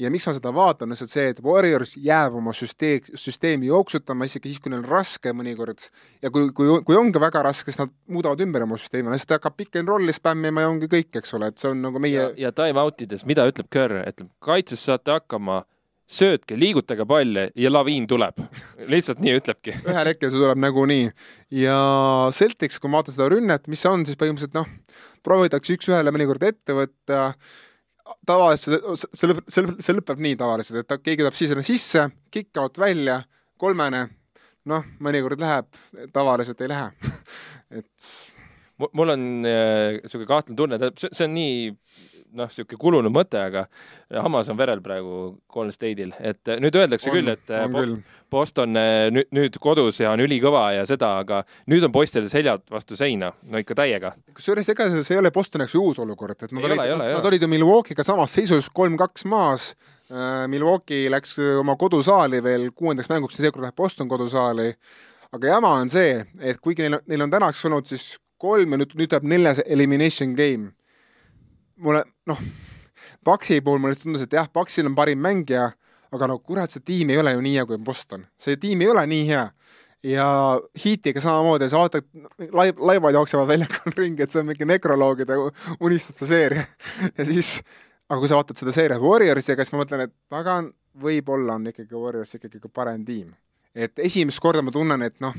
Speaker 2: ja miks ma seda vaatan, on lihtsalt see, et Warriors jääb oma süsteem, süsteemi jooksutama isegi siis, kui neil on raske mõnikord. ja kui, kui, kui ongi väga raske, siis nad muudavad ümber oma süsteemi, lihtsalt hakkab pick and roll'i spämmima ja ongi kõik, eks ole, et see on nagu meie
Speaker 1: ja, ja time out ides, mida ütleb Kerr, ütleb kaitses saate hakkama söötke, liigutage palle ja laviin tuleb. lihtsalt nii ütlebki.
Speaker 2: ühel hetkel see tuleb nagunii. ja Celtics, kui ma vaatan seda rünnet, mis see on, siis põhimõtteliselt noh, proovitakse üks-ühele mõnikord ette võtta, tavaliselt see, see lõpeb, see lõpeb, see lõpeb nii tavaliselt, et keegi tuleb sisene sisse, kick-out välja, kolmene, noh, mõnikord läheb, tavaliselt ei lähe et
Speaker 1: mul on niisugune äh, kahtlane tunne, see on nii noh, niisugune kulunud mõte, aga hammas on verel praegu Golden State'il, et äh, nüüd öeldakse on, küll, et äh, küll. Boston äh, nüüd, nüüd kodus ja on ülikõva ja seda, aga nüüd on poistel seljad vastu seina, no ikka täiega.
Speaker 2: kusjuures ega see ei ole Bostoni jaoks uus olukord, et nad ei olid, ole, nad olid ju Milwaukee'ga samas seisus kolm-kaks maas. Milwaukee läks oma kodusaali veel kuuendaks mänguks ja seekord läheb Boston kodusaali. aga jama on see, et kuigi neil on, neil on tänaks olnud siis kolm ja nüüd, nüüd tuleb neljas elimination game mulle noh, Paksi puhul mulle tundus, et jah, Paksil on parim mängija, aga no kurat, see tiim ei ole ju nii hea kui Boston, see tiim ei ole nii hea. ja Heatiga samamoodi, sa vaatad, laib, laibad jooksevad väljakul ringi, et see on mingi nekroloogide unistuste seeria ja siis, aga kui sa vaatad seda seeriat Warriorsiga, siis ma mõtlen, et pagan, võib-olla on ikkagi Warriors ikkagi parem tiim. et esimest korda ma tunnen, et noh,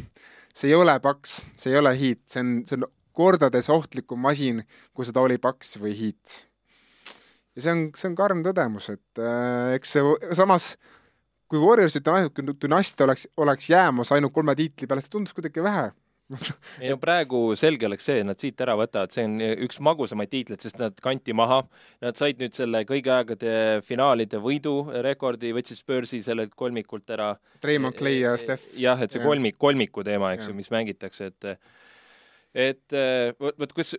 Speaker 2: see ei ole Paks, see ei ole Heat, see on, see on kordades ohtlikum masin, kui seda oli Paks või Heat. ja see on, see on karm tõdemus, et äh, eks see samas kui Warriorsi dünastia oleks, oleks jäämas ainult kolme tiitli peale, see tundus kuidagi vähe
Speaker 1: ei no praegu selge oleks see, et nad siit ära võtavad, see on üks magusamaid tiitleid, sest nad kanti maha. Nad said nüüd selle kõigi aegade finaalide võidu rekordi, võttis Spursi sellelt kolmikult ära.
Speaker 2: Treimond Clay ja Steph.
Speaker 1: jah, et see kolmik, kolmiku teema, eks ju, mis mängitakse, et et äh, vot, vot kus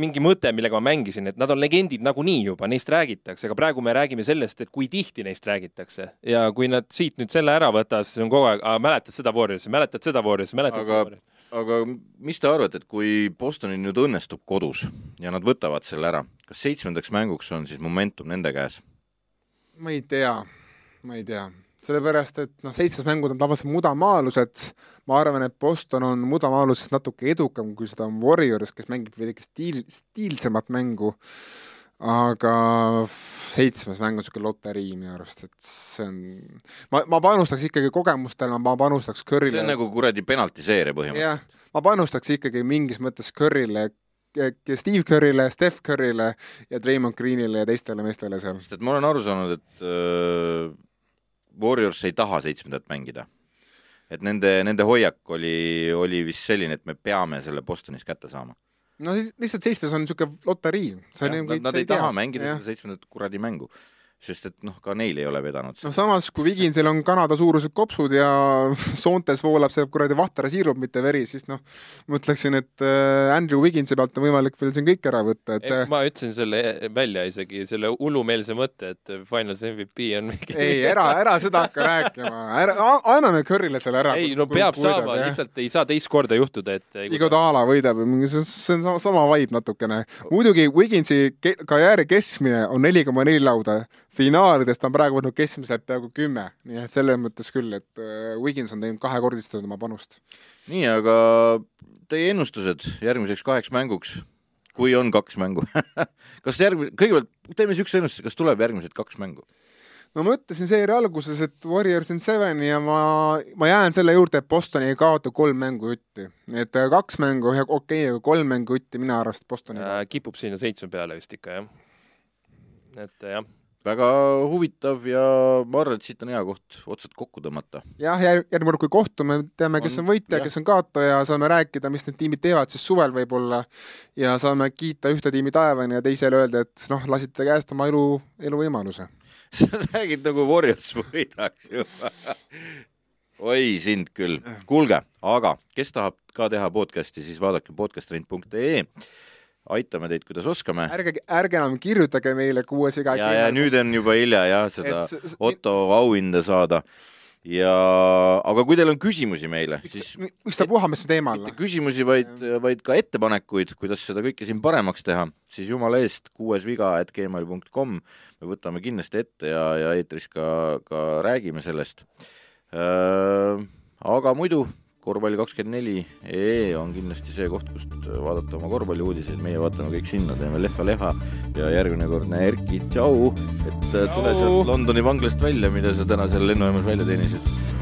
Speaker 1: mingi mõte, millega ma mängisin, et nad on legendid nagunii juba, neist räägitakse, aga praegu me räägime sellest, et kui tihti neist räägitakse ja kui nad siit nüüd selle ära võtavad, siis on kogu aeg, mäletad seda Warriorsi, mäletad seda Warriorsi, mäletad aga, seda Warriorsi.
Speaker 3: aga mis te arvate, et kui Bostonil nüüd õnnestub kodus ja nad võtavad selle ära, kas seitsmendaks mänguks on siis momentum nende käes?
Speaker 2: ma ei tea, ma ei tea sellepärast et noh, seitsmes mängud on tavaliselt mudamaalused, ma arvan, et Boston on mudamaaluses natuke edukam, kui seda on Warriors, kes mängib veidike stiil, stiilsemat mängu, aga seitsmes mäng on niisugune loterii minu arust, et see on, ma, ma panustaks ikkagi kogemustele, ma panustaks Curry'le
Speaker 3: see on nagu kuradi penaltiseeria põhimõtteliselt.
Speaker 2: jah, ma panustaks ikkagi mingis mõttes Curry'le, Steve Curry'le, Steph Curry'le ja Draymond Greenile ja teistele meestele seal.
Speaker 3: sest et ma olen aru saanud, et öö Warriors ei taha seitsmendat mängida. et nende, nende hoiak oli, oli vist selline, et me peame selle Bostonis kätte saama.
Speaker 2: no siis lihtsalt seitsmes on niisugune loterii.
Speaker 3: Nad, nad ei taha mängida seda seitsmendat kuradi mängu sest et noh, ka neil ei ole vedanud.
Speaker 2: no samas, kui Viginsil on Kanada suurused kopsud ja soontes voolab see kuradi vahter siirup, mitte veri, siis noh, ma ütleksin, et äh, Andrew Viginsi pealt on võimalik veel siin kõik ära võtta, et
Speaker 1: ei, ma ütlesin selle välja isegi, selle hullumeelse mõtte, et Finals MVP on mingi
Speaker 2: ei, ära, ära seda hakka rääkima, ära, anname Curry'le selle ära.
Speaker 1: ei, no peab võidab, saama, lihtsalt ei saa teist korda juhtuda, et
Speaker 2: Igodala võidab, see on sama, sama vibe natukene. muidugi Viginsi karjääri keskmine on neli koma neli lauda finaalidest on praegu võtnud keskmiselt peaaegu kümme, nii et selles mõttes küll, et äh, Wiggins on teinud kahekordistatud oma panust.
Speaker 3: nii, aga teie ennustused järgmiseks kaheks mänguks, kui on kaks mängu kas järgmine, kõigepealt teeme niisuguse ennustuse, kas tuleb järgmised kaks mängu?
Speaker 2: no ma ütlesin seeria alguses, et Warriors in seven ja ma, ma jään selle juurde, et Boston ei kaota kolm mängu jutti. et äh, kaks mängu, okei okay,, aga kolm mängu jutti mina arvan, et Boston
Speaker 1: äh, kipub sinna seitsme peale vist ikka, jah. et jah
Speaker 3: väga huvitav ja ma arvan, et siit on hea koht otsad kokku tõmmata.
Speaker 2: jah, järgmine kord, kui kohtume, teame, kes on, võitja, kes on kaotaja, saame rääkida, mis need tiimid teevad siis suvel võib-olla ja saame kiita ühte tiimi taevani ja teisele öelda, et noh, lasite käest oma elu, eluvõimaluse
Speaker 3: sa räägid nagu Warriors võidaks ju oi sind küll. kuulge, aga kes tahab ka teha podcast'i, siis vaadake podcastrent.ee aitame teid, kuidas oskame.
Speaker 2: ärge, ärge enam kirjutage meile kuues iga
Speaker 3: ja, ja nüüd on juba hilja jah, seda et, Otto auhinda saada. ja, aga kui teil on küsimusi meile, siis
Speaker 2: ükstapuha, mis teemal.
Speaker 3: mitte küsimusi, vaid, vaid ka ettepanekuid, kuidas seda kõike siin paremaks teha, siis jumala eest, kuues viga at gmail.com, me võtame kindlasti ette ja, ja eetris ka, ka räägime sellest äh,. aga muidu korvpalli kakskümmend neli EE on kindlasti see koht, kust vaadata oma korvpalliuudiseid, meie vaatame kõik sinna, teeme lehva-lehva ja järgmine kord, Erki, tšau, et tule sealt Londoni vanglast välja, mida sa täna seal lennujaamas välja teenisid